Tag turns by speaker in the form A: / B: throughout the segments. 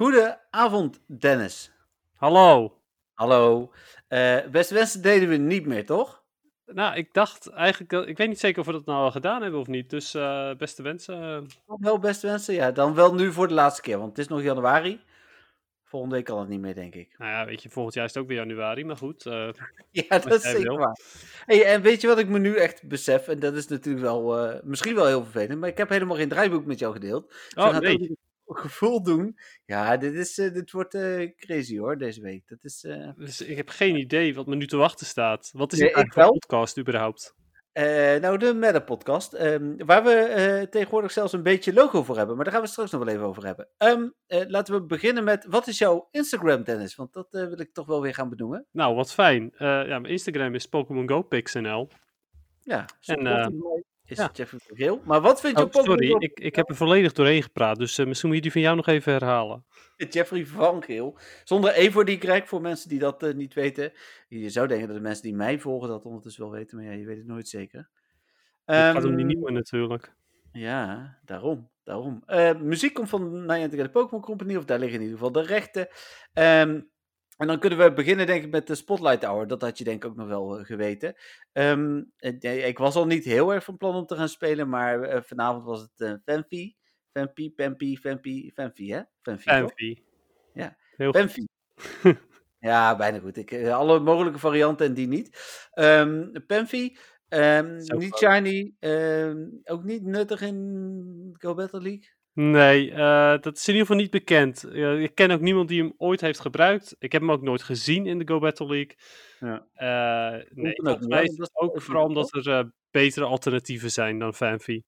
A: Goedenavond, Dennis.
B: Hallo.
A: Hallo. Uh, beste wensen deden we niet meer, toch?
B: Nou, ik dacht eigenlijk, ik weet niet zeker of we dat nou al gedaan hebben of niet. Dus uh, beste wensen.
A: Wel beste wensen, ja. Dan wel nu voor de laatste keer, want het is nog januari. Volgende week kan het niet meer, denk ik.
B: Nou ja, weet je, volgend jaar is het ook weer januari, maar goed. Uh,
A: ja, dat is zeker waar. Hey, en weet je wat ik me nu echt besef? En dat is natuurlijk wel, uh, misschien wel heel vervelend, maar ik heb helemaal geen draaiboek met jou gedeeld. Dus
B: oh, nee
A: gevoel doen. Ja, dit, is, uh, dit wordt uh, crazy hoor, deze week. Dat is, uh...
B: dus ik heb geen idee wat me nu te wachten staat. Wat is nee, een podcast überhaupt?
A: nou, de Meta podcast. Um, waar we tegenwoordig zelfs een beetje logo voor hebben. Maar daar gaan we straks nog wel even over hebben. Um, laten we beginnen met, wat is jouw Instagram, Dennis? Want dat wil ik toch wel weer gaan benoemen.
B: Nou, wat fijn. ja, mijn Instagram is Pokémon Go PixNL.
A: Ja, en, is ja. Jeffrey van Geel. Maar wat vind je
B: oh, Sorry, ik, ik heb er volledig doorheen gepraat, dus uh, misschien moet je die van jou nog even herhalen.
A: Jeffrey van Geel. Zonder E voor die krijg voor mensen die dat uh, niet weten. Je zou denken dat de mensen die mij volgen dat ondertussen wel weten, maar ja, je weet het nooit zeker.
B: Het gaat om die ehm, nieuwe natuurlijk.
A: Ja, daarom. daarom. Uh, muziek komt van Niantic de Pokémon Company, of daar liggen in ieder geval de rechten. Um, en dan kunnen we beginnen, denk ik, met de Spotlight Hour. Dat had je denk ik ook nog wel uh, geweten. Um, ik was al niet heel erg van plan om te gaan spelen, maar uh, vanavond was het uh, Fanfi. Fanfi, Pampi, Fanfi, Fanfi, hè?
B: Fanfi.
A: Ja, heel Fanfi. ja, bijna goed. Ik, alle mogelijke varianten en die niet. Um, um, niet shiny, ook niet nuttig in Go Battle League.
B: Nee, uh, dat is in ieder geval niet bekend. Uh, ik ken ook niemand die hem ooit heeft gebruikt. Ik heb hem ook nooit gezien in de Go Battle League. Ja. Uh, nee, volgens mij is het ook vooral omdat er betere alternatieven zijn dan Fanfi.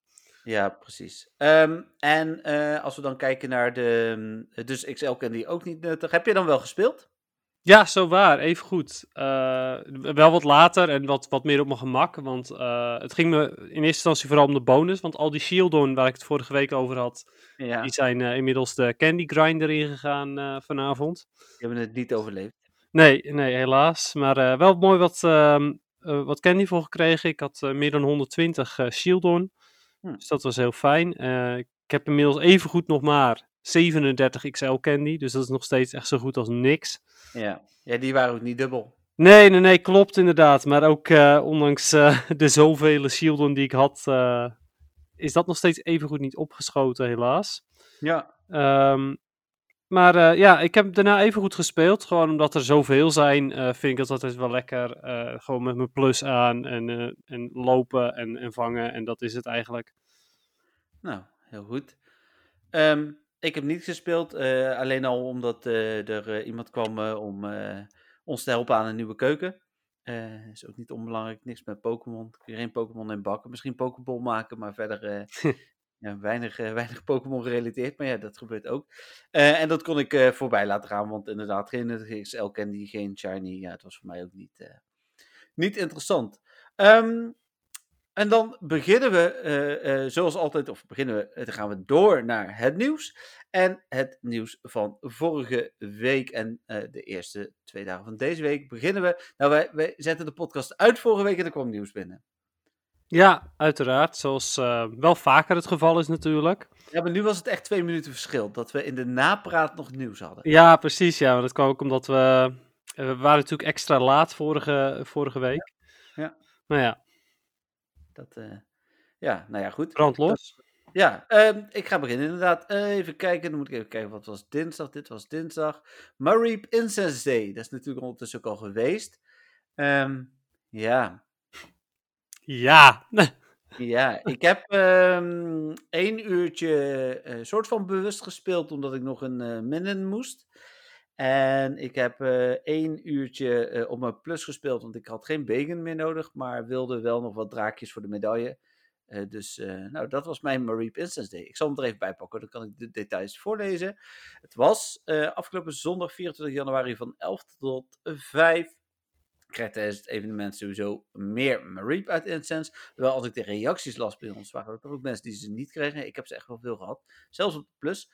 A: Ja, precies. Um, en als we dan kijken naar de... Mm, dus XL ken die ook niet nuttig. Heb je dan wel gespeeld?
B: Ja, zo waar. Even goed. Uh, wel wat later en wat, wat meer op mijn gemak. Want uh, het ging me in eerste instantie vooral om de bonus. Want al die Shieldon waar ik het vorige week over had, ja. die zijn uh, inmiddels de Candy Grinder ingegaan vanavond.
A: Die hebben het niet overleefd.
B: Nee, nee helaas. Maar wel mooi wat, ehm, wat Candy voor gekregen. Ik had meer dan 120 Shieldon. Hm. Dus dat was heel fijn. ik heb inmiddels even goed nog maar 37 XL Candy. Dus dat is nog steeds echt zo goed als niks.
A: Ja, ja die waren ook niet dubbel.
B: Nee, nee, nee, klopt inderdaad. Maar ook uh, ondanks uh, de zoveel shielden die ik had, uh, is dat nog steeds even goed niet opgeschoten, helaas.
A: Ja.
B: Um, maar ja, ik heb daarna even goed gespeeld. Gewoon omdat er zoveel zijn, vind ik dat altijd wel lekker. gewoon met mijn plus aan en, en lopen en, en vangen. En dat is het eigenlijk.
A: Nou, heel goed. Um, ik heb niet gespeeld, uh, alleen al omdat uh, er uh, iemand kwam om ons te helpen aan een nieuwe keuken. is ook niet onbelangrijk, niks met Pokémon. Geen Pokémon in bakken, misschien Pokéball maken, maar verder ja, weinig, weinig Pokémon gerelateerd. Maar ja, dat gebeurt ook. en dat kon ik voorbij laten gaan, want inderdaad, geen XL Candy, geen Shiny. Ja, het was voor mij ook niet, niet interessant. Um, en dan beginnen we, uh, uh, zoals altijd, of beginnen we, dan gaan we door naar het nieuws. En het nieuws van vorige week en uh, de eerste twee dagen van deze week beginnen we. Nou, wij, wij zetten de podcast uit vorige week en er kwam nieuws binnen.
B: Ja, uiteraard. Zoals wel vaker het geval is natuurlijk.
A: Ja, maar nu was het echt twee minuten verschil. Dat we in de napraat nog nieuws hadden.
B: Ja, precies. Ja, maar dat kwam ook omdat we... We waren natuurlijk extra laat vorige, vorige week.
A: Ja. ja.
B: Nou ja,
A: dat, uh, ja, nou ja, goed.
B: Brand los.
A: ja, um, ik ga beginnen inderdaad. Even kijken, dan moet ik even kijken, wat was dinsdag? Dit was dinsdag. Mareep Incense Day, dat is natuurlijk ondertussen ook al geweest. Um, ja.
B: Ja.
A: ja, ik heb um, één uurtje uh, soort van bewust gespeeld, omdat ik nog een uh, minnen moest. En ik heb uh, één uurtje uh, op mijn plus gespeeld, want ik had geen bacon meer nodig, maar wilde wel nog wat draakjes voor de medaille. Uh, dus nou, dat was mijn Marie Instance Day. Ik zal hem er even bij pakken, dan kan ik de details voorlezen. Het was afgelopen zondag 24 januari van 11 tot 5. Krijgt tijdens het evenement sowieso meer Mareep uit Incense. Terwijl als ik de reacties las bij ons, waren er ook mensen die ze niet kregen. Ik heb ze echt wel veel gehad. Zelfs op de plus.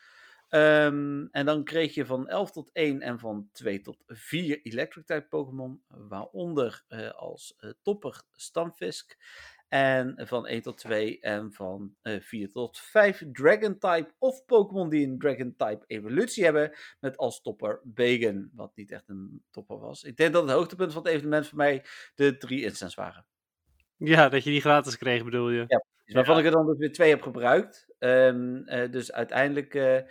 A: Um, en dan kreeg je van 11 tot 1 en van 2 tot 4 Electric type Pokémon. Waaronder uh, als uh, topper Stamfisk. En van 1 tot 2 en van uh, 4 tot 5 Dragon-type of Pokémon die een Dragon-type evolutie hebben. Met als topper Bacon, wat niet echt een topper was. Ik denk dat het hoogtepunt van het evenement voor mij de drie instants waren.
B: Ja, dat je die gratis kreeg bedoel je?
A: Ja, waarvan ja. ik er dan dus weer twee heb gebruikt. Um, uh, dus uiteindelijk uh, uh,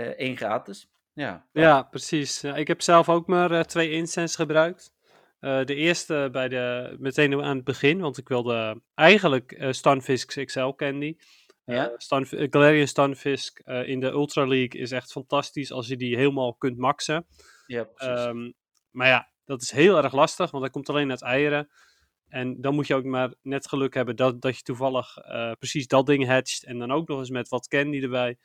A: één gratis. Ja,
B: ja precies. ik heb zelf ook maar twee instants gebruikt. De eerste bij de, meteen aan het begin, want ik wilde eigenlijk Stunfisk XL Candy. Ja? Stan, Galarian Stunfisk in de Ultra League is echt fantastisch als je die helemaal kunt maxen.
A: Ja, precies. Um,
B: maar ja, dat is heel erg lastig, want hij komt alleen uit eieren. En dan moet je ook maar net geluk hebben dat, dat je toevallig precies dat ding hatcht. En dan ook nog eens met wat candy erbij.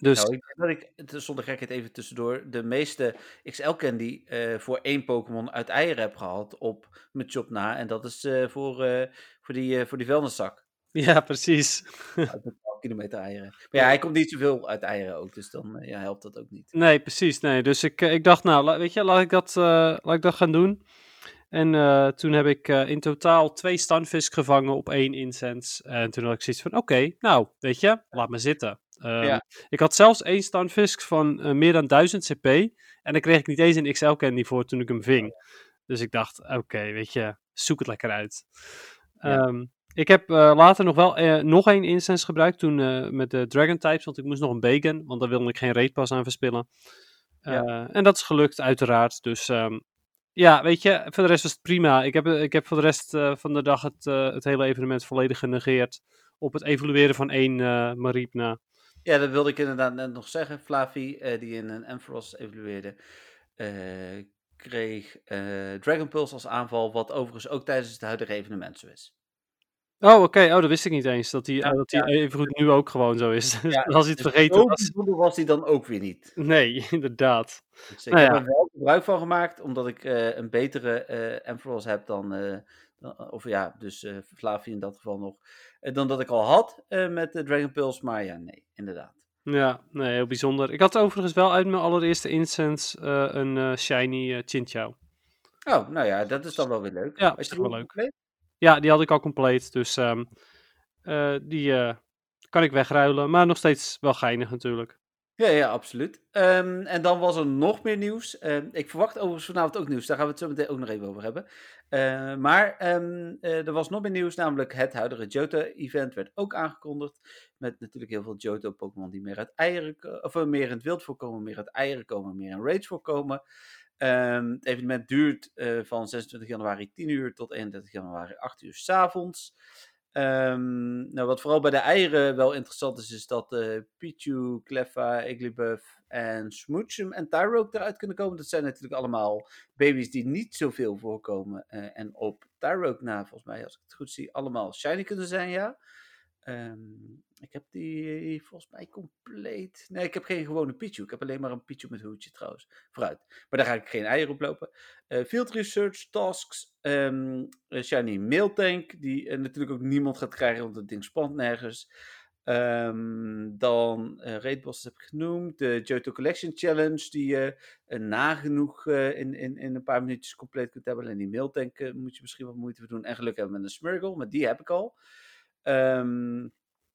B: Dus...
A: Nou, ik denk dat ik, zonder gekheid even tussendoor, de meeste XL-candy uh, voor één Pokémon uit eieren heb gehad op mijn job na. En dat is uh, voor, uh, voor, die, voor die vuilniszak.
B: Ja, precies.
A: Uit de 12 kilometer eieren. Maar ja, hij komt niet zoveel uit eieren ook, dus dan ja, helpt dat ook niet.
B: Nee, precies. Nee. Dus ik, ik dacht, nou, weet je, laat ik dat, laat ik dat gaan doen. En uh, toen heb ik uh, in totaal twee standvis gevangen op één incense. En toen had ik zoiets van, oké, okay, nou, weet je, laat me zitten. Um, ja. Ik had zelfs één standvis van uh, meer dan 1000 CP. En daar kreeg ik niet eens een XL candy voor toen ik hem ving. Dus ik dacht, oké, okay, weet je, zoek het lekker uit. Ja. Um, ik heb later nog wel nog één incense gebruikt toen met de Dragon types. Want ik moest nog een bacon, want daar wilde ik geen raidpas aan verspillen. Ja. En dat is gelukt, uiteraard. Dus um, ja, weet je, voor de rest was het prima. Ik heb, ik heb voor de rest uh, van de dag het, uh, het hele evenement volledig genegeerd. Op het evalueren van één uh.
A: Ja, dat wilde ik inderdaad net nog zeggen. Flavi, die in een Ampharos evalueerde, kreeg Dragon Pulse als aanval. Wat overigens ook tijdens het huidige evenement zo is.
B: Oh, oké. Okay. Oh, dat wist ik niet eens. Dat die, ja, dat die ja. evengoed nu ook gewoon zo is. Ja, Als hij het vergeten
A: was. was hij dan ook weer niet.
B: Nee, inderdaad.
A: Dus ik nou, heb er wel gebruik van gemaakt, omdat ik uh, een betere uh, heb dan, uh, dan, of ja, dus uh, Flavie in dat geval nog, dan dat ik al had met de Dragon Pulse. Maar ja, nee, inderdaad.
B: Ja, nee, heel bijzonder. Ik had overigens wel uit mijn allereerste instance een shiny Chinchou.
A: Oh, nou ja, dat is dan wel weer leuk.
B: Ja, dat is wel leuk. Weet? Ja, die had ik al compleet. Dus um, uh, die uh, kan ik wegruilen. Maar nog steeds wel geinig natuurlijk.
A: Ja, ja, absoluut. Um, en dan was er nog meer nieuws. Um, ik verwacht overigens vanavond ook nieuws. Daar gaan we het zo meteen ook nog even over hebben. Uh, maar er was nog meer nieuws, namelijk het huidige Johto-event werd ook aangekondigd. Met natuurlijk heel veel Johto-Pokémon die meer uit eieren, of meer in het wild voorkomen, meer uit eieren komen, meer in raids voorkomen. Um, het evenement duurt uh, van 26 januari 10 uur tot 31 januari 8 uur avonds. Um, nou, wat vooral bij de eieren wel interessant is, is dat uh, Pichu, Cleffa, Igglybuff en Smoochum en Tyroke eruit kunnen komen. Dat zijn natuurlijk allemaal baby's die niet zoveel voorkomen. Uh, en op Tyroke na, volgens mij, als ik het goed zie, allemaal shiny kunnen zijn, ja. Um, ik heb die volgens mij compleet. Nee, ik heb geen gewone Pichu. Ik heb alleen maar een Pichu met hoedje trouwens. Vooruit. Maar daar ga ik geen eieren op lopen. Uh, field Research Tasks. Um, Shiny Mailtank. Die uh, natuurlijk ook niemand gaat krijgen, want het ding spant nergens. Um, dan uh, heb ik genoemd. De Johto Collection Challenge. Die je nagenoeg in, in, in een paar minuutjes compleet kunt hebben. En die Mailtank moet je misschien wat moeite doen. En geluk hebben met een Smurgle. Maar die heb ik al. Um,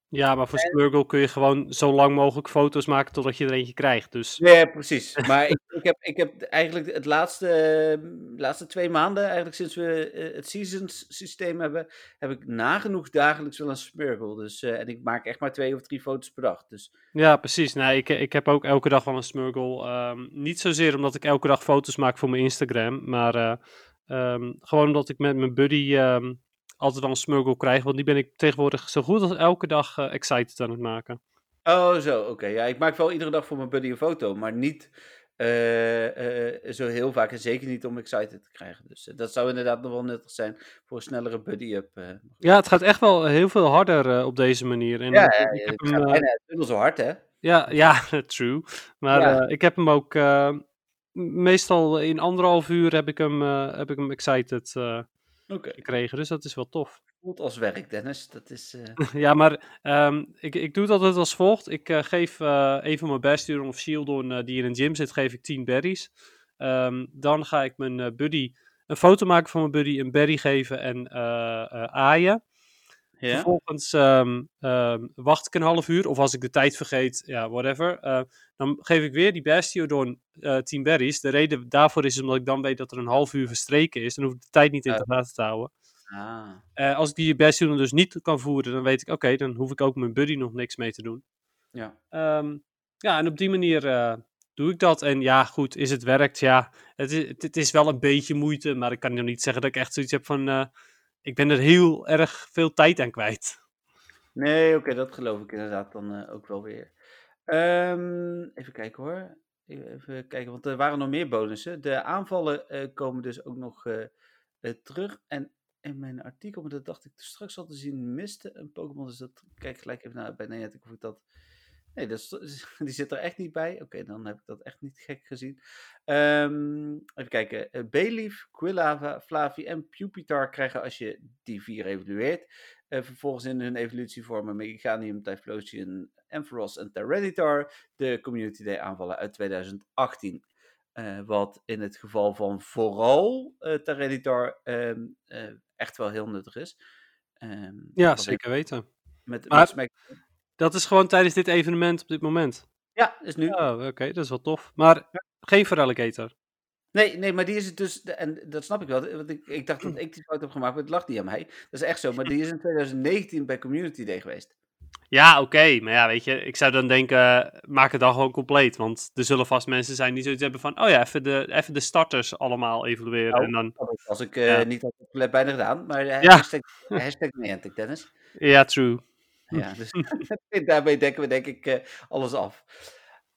B: ja, maar voor en... Smurgle kun je gewoon zo lang mogelijk foto's maken totdat je er eentje krijgt. Dus.
A: Ja, precies. Maar ik, ik, heb, ik heb eigenlijk het laatste, laatste twee maanden, eigenlijk sinds we uh, het seasons systeem hebben, heb ik nagenoeg dagelijks wel een Smurgle. Dus, uh, en ik maak echt maar twee of drie foto's per dag. Dus.
B: Ja, precies. Nee, ik, ik heb ook elke dag wel een Smurgle. Um, niet zozeer omdat ik elke dag foto's maak voor mijn Instagram, maar um, gewoon omdat ik met mijn buddy. Um, altijd wel een smuggle krijg. Want die ben ik tegenwoordig zo goed als elke dag uh, excited aan het maken.
A: Oh, zo, oké. Ja, ik maak wel iedere dag voor mijn buddy een foto, maar niet uh, uh, zo heel vaak. En zeker niet om excited te krijgen. Dus dat zou inderdaad nog wel nuttig zijn voor een snellere buddy-up.
B: Ja, het gaat echt wel heel veel harder op deze manier. En,
A: ja, ja, ik heb het hem, bijna zo hard, hè?
B: Ja, ja true. Maar ik heb hem ook meestal in anderhalf uur heb ik hem, heb ik hem excited okay. gekregen. Dus dat is wel tof.
A: Voelt als werk, Dennis. Dat is, uh...
B: ja, maar um, ik, ik doe het altijd als volgt. Ik uh, geef uh, een van mijn bestduren of Shieldon die in een gym zit, geef ik 10 berries. Um, dan ga ik mijn buddy een foto maken van mijn buddy, een berry geven en aaien. Vervolgens ehm, ehm, wacht ik een half uur. Of als ik de tijd vergeet, ja, whatever. eh, dan geef ik weer die Bastiodon eh 10 berries. De reden daarvoor is omdat ik dan weet dat er een half uur verstreken is. Dan hoef ik de tijd niet in de gaten te houden.
A: Ah.
B: Eh, als ik die Bastiodon dus niet kan voeren, dan weet ik, oké, dan hoef ik ook mijn buddy nog niks mee te doen.
A: Ja.
B: Ehm, ja, en op die manier doe ik dat. En ja, goed, is het werkt? Ja, het is, het, is wel een beetje moeite, maar ik kan nog niet zeggen dat ik echt zoiets heb van, ik ben er heel erg veel tijd aan kwijt.
A: Nee, oké, dat geloof ik inderdaad dan eh, ook wel weer. Ehm, even kijken hoor. Even kijken, want er waren nog meer bonussen. De aanvallen eh, komen dus ook nog eh, terug. En in mijn artikel, maar dat dacht ik straks al te zien, miste een Pokémon. Dus dat kijk gelijk even naar bij ik dat... Nee, dat is- die zit er echt niet bij. Oké, dan heb ik dat echt niet gek gezien. Ehm, even kijken. Eh, Bayleaf, Quillava, Flavi en Pupitar krijgen als je die vier evalueert. Eh, vervolgens in hun evolutie vormen Meganium, Typhlosion, Ampharos en Tyranitar de Community Day aanvallen uit 2018. Eh, wat in het geval van vooral Tyranitar eh, echt wel heel nuttig is. Ehm,
B: Ja,
A: ik
B: zeker weten.
A: Met,
B: Maar-
A: met Smack-
B: Dat is gewoon tijdens dit evenement op dit moment.
A: Ja, is nu.
B: Oh, oké, dat is wel tof. Maar geen Feraligator.
A: Nee, nee, maar die is het dus, en dat snap ik wel, want ik, ik dacht dat ik die fout heb gemaakt, maar het lag niet aan mij. Dat is echt zo, maar die is in 2019 bij Community Day geweest.
B: Ja, oké. Maar ja, weet je, ik zou dan denken, maak het dan gewoon compleet. Want er zullen vast mensen zijn die zoiets hebben van, oh ja, even de, even de starters allemaal evalueren.
A: Nou,
B: en dan,
A: Als ik eh,
B: Ja.
A: niet had bijna gedaan, maar uh,
B: Ja.
A: hashtag, hashtag Niantic, Dennis.
B: ja, true.
A: Ja, dus daarmee dekken we denk ik eh, alles af.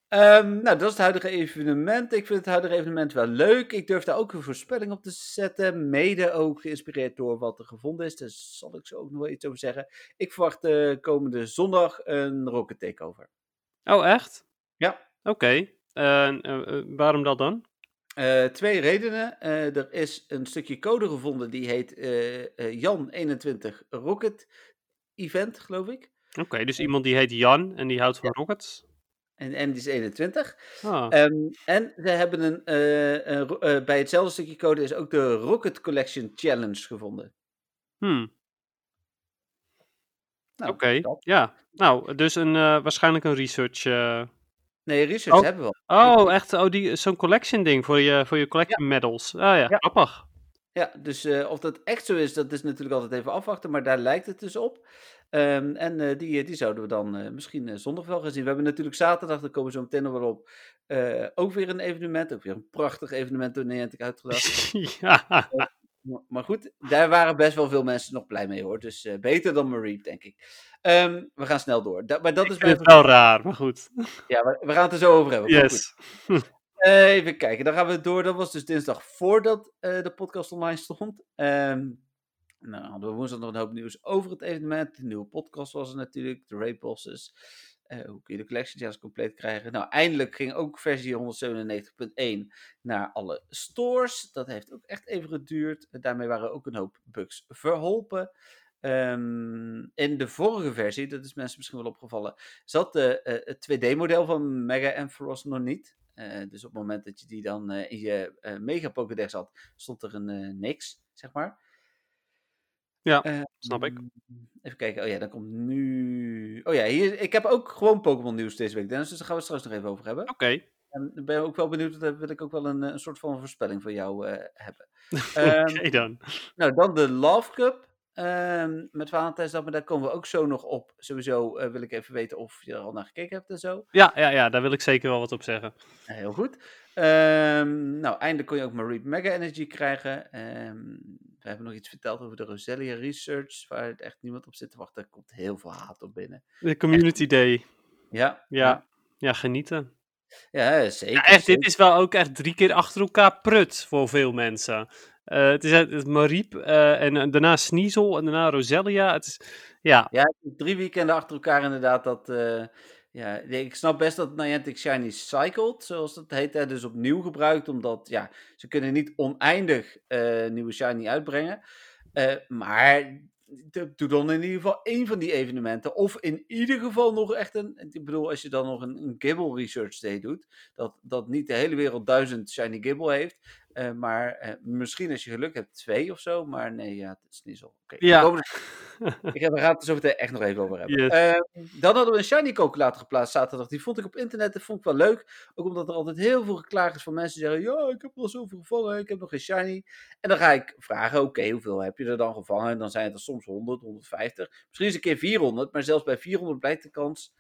A: Ehm, nou, dat is het huidige evenement. Ik vind het huidige evenement wel leuk. Ik durf daar ook een voorspelling op te zetten. Mede ook geïnspireerd door wat er gevonden is. Daar zal ik zo ook nog wel iets over zeggen. Ik verwacht eh, komende zondag een Rocket Takeover.
B: Oh, echt?
A: Ja.
B: Oké. Eh, waarom dat dan?
A: Twee redenen. Er is een stukje code gevonden die heet eh, eh, Jan21 Rocket Event, geloof ik.
B: Oké, dus iemand die heet Jan en die houdt van rockets.
A: En, en die is 21.
B: Ah,
A: Ehm, en ze hebben een, eh, een eh, bij hetzelfde stukje code is ook de Rocket Collection Challenge gevonden.
B: hmm,
A: Nou,
B: Oké, ja. Nou, dus een, eh, waarschijnlijk een research...
A: Nee, research
B: Oh.
A: hebben we al.
B: Oh, echt? Oh, die, zo'n collection ding voor je, voor je collection medals. Ah ja,
A: Ja.
B: grappig.
A: Ja, dus eh, of dat echt zo is, dat is natuurlijk altijd even afwachten, maar daar lijkt het dus op. Ehm, en eh, die, die zouden we dan eh, misschien eh, zondag wel gaan zien. We hebben natuurlijk zaterdag, daar komen we zo meteen nog wel op, eh, ook weer een evenement. Ook weer een prachtig evenement door Niantic uitgedacht.
B: ja.
A: Maar- goed, daar waren best wel veel mensen nog blij mee hoor. Dus eh, beter dan Marie, denk ik. Ehm, we gaan snel door. Da- maar dat
B: Ik
A: is
B: wel raar, maar goed.
A: Ja, we, we gaan het er zo over hebben. Goed. Even kijken, dan gaan we door. Dat was dus dinsdag voordat eh, de podcast online stond. Ehm nou, hadden we woensdag nog een hoop nieuws over het evenement. De nieuwe podcast was er natuurlijk, de raid bosses. Eh, hoe kun je de collection juist compleet krijgen? Nou, eindelijk ging ook versie 197.1 naar alle stores. Dat heeft ook echt even geduurd. Daarmee waren ook een hoop bugs verholpen. Ehm, in de vorige versie, dat is mensen misschien wel opgevallen, zat de, eh, het 2D-model van Mega Ampharos nog niet. Eh, dus op het moment dat je die dan eh, in je eh, Mega Pokédex had, stond er een niks, zeg maar.
B: Ja,
A: Eh,
B: snap ik.
A: Even kijken, oh ja, dan komt nu... Oh ja, hier, ik heb ook gewoon Pokémon nieuws deze week, Dennis, dus daar gaan we het straks nog even over hebben.
B: Oké.
A: En ik ben ook wel benieuwd, daar wil ik ook wel een, een soort van voorspelling van jou hebben.
B: Oké
A: Ehm,
B: dan.
A: nou, dan de Love Cup. Ehm, met Valentijnsdag, maar daar komen we ook zo nog op. Sowieso eh, wil ik even weten of je er al naar gekeken hebt en zo.
B: Ja, ja, ja, daar wil ik zeker wel wat op zeggen.
A: Heel goed. Ehm, nou, eindelijk kon je ook Marie Mega Energy krijgen. Ehm, we hebben nog iets verteld over de Roselia Research, waar het echt niemand op zit te wachten. Er komt heel veel haat op binnen.
B: De Community Day.
A: Ja,
B: Ja, ja genieten.
A: ja zeker.
B: Ja, echt,
A: zeker.
B: dit is wel ook echt drie keer achter elkaar prut voor veel mensen. Eh, het is het Mariep eh, en daarna Sneasel en daarna Roselia. Het is, ja,
A: Ja, drie weekenden achter elkaar inderdaad. Dat, eh, ja, ik snap best dat Niantic Shiny cycled, zoals dat heet. Hè, dus opnieuw gebruikt, omdat ja, ze kunnen niet oneindig nieuwe Shiny uitbrengen. Maar doe dan in ieder geval één van die evenementen. Of in ieder geval nog echt een... Ik bedoel, als je dan nog een, een Gibble Research Day doet. Dat, dat niet de hele wereld duizend Shiny Gibble heeft. eh, maar eh, misschien als je geluk hebt twee of zo. Maar nee, ja, het is niet zo. Oké,
B: Ja.
A: ik heb, we gaan het er zo meteen echt nog even over hebben.
B: Yes.
A: Ehm, dan hadden we een shiny calculator geplaatst zaterdag. Die vond ik op internet, dat vond ik wel leuk. Ook omdat er altijd heel veel geklaagd is van mensen die zeggen... Ja, ik heb wel zoveel gevangen, ik heb nog geen shiny. En dan ga ik vragen, oké, hoeveel heb je er dan gevangen? En dan zijn het er soms 100, 150. Misschien eens een keer 400, maar zelfs bij 400 blijkt de kans...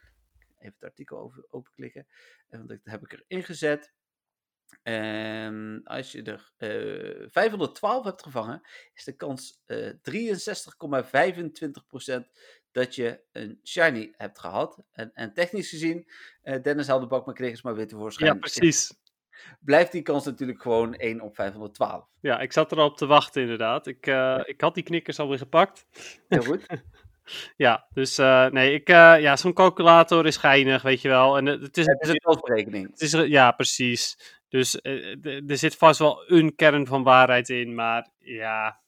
A: Even het artikel over, openklikken. En dat heb ik erin gezet. En als je er eh 512 hebt gevangen, is de kans eh 63,25% dat je een shiny hebt gehad. En, en technisch gezien, eh Dennis haalt de bak met knikkers maar weer tevoorschijn.
B: Ja, precies.
A: Blijft die kans natuurlijk gewoon 1 op 512.
B: Ja, ik zat er al op te wachten inderdaad. Ik, ik had die knikkers alweer gepakt.
A: Heel goed.
B: Ja, dus nee, ik, ja, zo'n calculator is geinig, weet je wel. En het, het is,
A: Het is een kansberekening.
B: het is, ja, precies. Dus eh, er zit vast wel een kern van waarheid in, maar ja,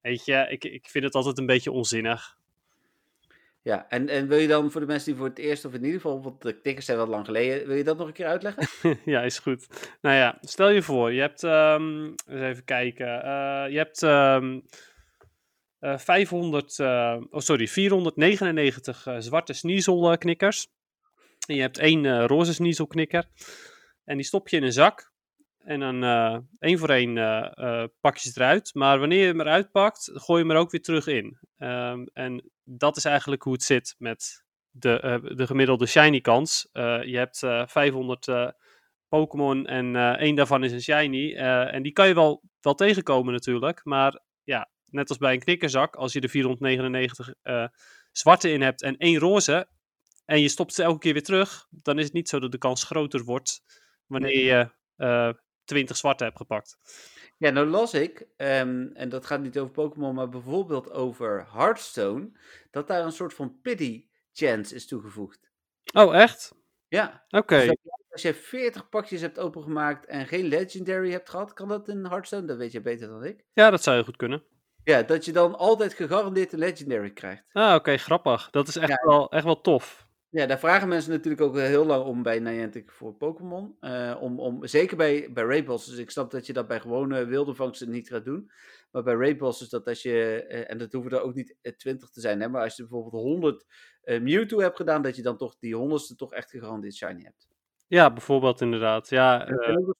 B: weet je, ik, ik vind het altijd een beetje onzinnig.
A: Ja, en, en wil je dan voor de mensen die voor het eerst, of in ieder geval, want de knikkers zijn wat lang geleden, wil je dat nog een keer uitleggen?
B: ja, is goed. Nou ja, stel je voor, je hebt, ehm, eens even kijken, eh, je hebt ehm, eh, 500, eh, oh sorry, 499 eh, zwarte sneasel knikkers. En je hebt één roze sneasel knikker. En die stop je in een zak. En dan eh, één voor één eh, eh, pak je ze eruit. Maar wanneer je hem eruit pakt, gooi je hem er ook weer terug in. Ehm, en dat is eigenlijk hoe het zit met de, de gemiddelde shiny kans. Je hebt eh, 500 eh, Pokémon en één daarvan is een shiny. En die kan je wel, wel tegenkomen natuurlijk. Maar ja, net als bij een knikkerzak, als je er 499 eh, zwarte in hebt en één roze. En je stopt ze elke keer weer terug. Dan is het niet zo dat de kans groter wordt wanneer je eh 20 zwarte hebt gepakt.
A: Ja, nou las ik, ehm, en dat gaat niet over Pokémon, maar bijvoorbeeld over Hearthstone, dat daar een soort van pity chance is toegevoegd.
B: Oh, echt?
A: Ja,
B: Oké.
A: dus als je 40 pakjes hebt opengemaakt en geen Legendary hebt gehad, kan dat in Hearthstone? Dat weet je beter dan ik.
B: Ja, dat zou je goed kunnen.
A: Ja, dat je dan altijd gegarandeerd een Legendary krijgt.
B: Ah, oké, grappig. Dat is echt,
A: Ja.
B: wel, echt wel tof.
A: Ja, daar vragen mensen natuurlijk ook heel lang om bij Niantic voor Pokémon. Eh, om, om, zeker bij, bij Raidbosses. Dus ik snap dat je dat bij gewone wilde vangsten niet gaat doen. Maar bij Raidbosses dat als je, eh, en dat hoeven er ook niet eh, 20 te zijn, hè, maar als je bijvoorbeeld 100 eh, Mewtwo hebt gedaan, dat je dan toch die honderdste toch echt gegarandeerd shiny hebt.
B: Ja, bijvoorbeeld inderdaad. Ja,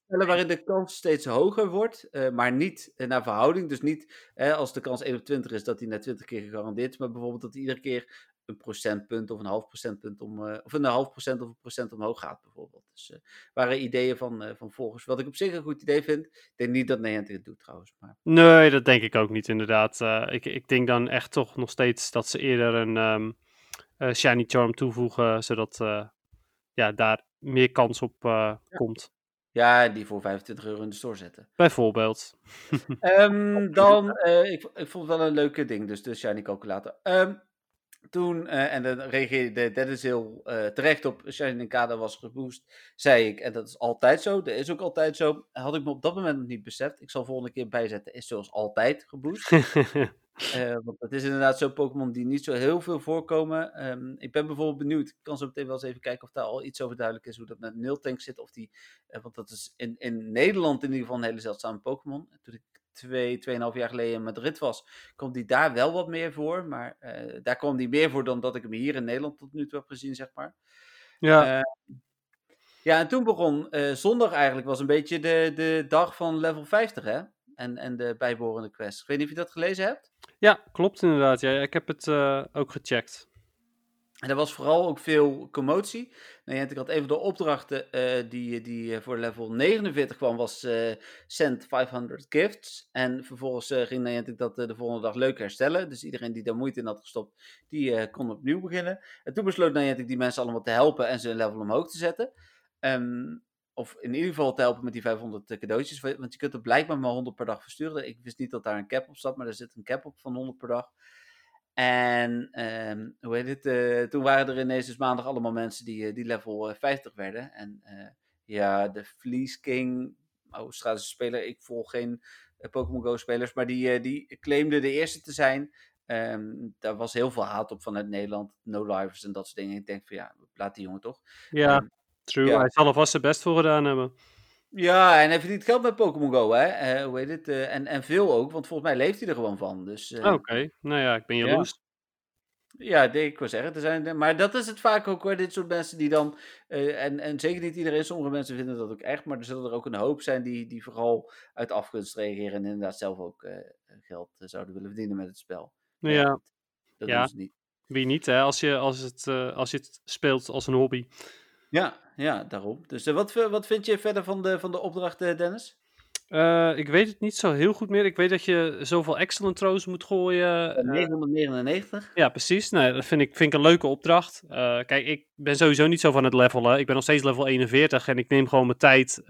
A: spellen waarin de kans steeds hoger wordt, maar niet naar verhouding. Dus niet als de kans 1 op 20 is, dat die na 20 keer gegarandeerd is. Maar bijvoorbeeld dat die iedere keer een procentpunt of een half procentpunt om, eh, of een half procent of een procent omhoog gaat, bijvoorbeeld. Dus eh waren ideeën van, eh, van volgers. Wat ik op zich een goed idee vind. Ik denk niet dat Niantic het doet trouwens. Maar
B: nee, dat denk ik ook niet inderdaad. Ik, ik denk dan echt toch nog steeds dat ze eerder een ehm, eh, Shiny Charm toevoegen, zodat ja, daar meer kans op komt.
A: ja, die voor 25 euro in de store zetten.
B: Bijvoorbeeld.
A: Ehm, dan, ik, ik vond het wel een leuke ding, dus de Shiny Calculator. Ehm, toen, eh, en dan reageerde Dennis heel eh, terecht op, Shiny Kader was geboost, zei ik, en dat is altijd zo, dat is ook altijd zo, had ik me op dat moment nog niet beseft. Ik zal volgende keer bijzetten, is zoals altijd geboost. Eh, want het is inderdaad zo'n Pokémon die niet zo heel veel voorkomen. Ehm, ik ben bijvoorbeeld benieuwd, ik kan zo meteen wel eens even kijken of daar al iets over duidelijk is, hoe dat met Niltank zit, of die, want dat is in, in Nederland in ieder geval een hele zeldzame Pokémon. Toen ik twee, tweeënhalf jaar geleden in Madrid was, kwam die daar wel wat meer voor, maar eh, daar kwam die meer voor dan dat ik hem hier in Nederland tot nu toe heb gezien, zeg maar.
B: ja,
A: Eh, ja, en toen begon eh, zondag eigenlijk, was een beetje de, de dag van level 50, hè? En, en de bijbehorende quest. Ik weet niet of je dat gelezen hebt.
B: ja, klopt inderdaad. Ja, ik heb het ook gecheckt.
A: En er was vooral ook veel commotie. Nou, ik had een van de opdrachten eh, die, die eh, voor level 49 kwam, was eh send 500 gifts. En vervolgens eh, ging Niantic dat eh, de volgende dag leuk herstellen. Dus iedereen die daar moeite in had gestopt, die eh, kon opnieuw beginnen. En toen besloot Niantic die mensen allemaal te helpen en ze een level omhoog te zetten. Ehm, of in ieder geval te helpen met die 500 cadeautjes. wa- Want je kunt er blijkbaar maar 100 per dag versturen. Ik wist niet dat daar een cap op zat, maar er zit een cap op van 100 per dag. En ehm, hoe heet het? eh, toen waren er ineens dus maandag allemaal mensen die, eh, die level eh, 50 werden. En eh, ja, de Fleece King, Australische speler, ik volg geen eh, Pokémon Go spelers, maar die, eh, die claimde de eerste te zijn. Ehm, daar was heel veel haat op vanuit Nederland, no-livers en dat soort dingen. Ik denk van ja, laat die jongen toch.
B: Ja,
A: Ehm,
B: true.
A: ja.
B: Hij zal er vast zijn best voor gedaan hebben.
A: Ja, en hij verdient geld met Pokémon Go, hè? Eh, hoe heet het? eh, en, en veel ook, want volgens mij leeft hij er gewoon van. Dus, eh,
B: Oké, nou ja, ik ben
A: Ja.
B: jaloers.
A: Ja, ik wil zeggen, er zijn, maar dat is het vaak ook hoor, dit soort mensen die dan, en, en zeker niet iedereen, sommige mensen vinden dat ook echt, maar er zullen er ook een hoop zijn die, die vooral uit afgunst reageren en inderdaad zelf ook geld zouden willen verdienen met het spel.
B: Ja, ja.
A: dat
B: ja.
A: doen ze niet.
B: Wie niet, hè, als je, als, het, als je het speelt als een hobby.
A: Ja, ja daarom. Dus wat, wat vind je verder van de, van de opdracht, Dennis?
B: Uh, ik weet het niet zo heel goed meer. Ik weet dat je zoveel excellent throws moet gooien.
A: 999.
B: Uh, ja, precies. Nee, dat vind ik, vind ik een leuke opdracht. Uh, kijk, ik ben sowieso niet zo van het levelen. Ik ben nog steeds level 41 en ik neem gewoon mijn tijd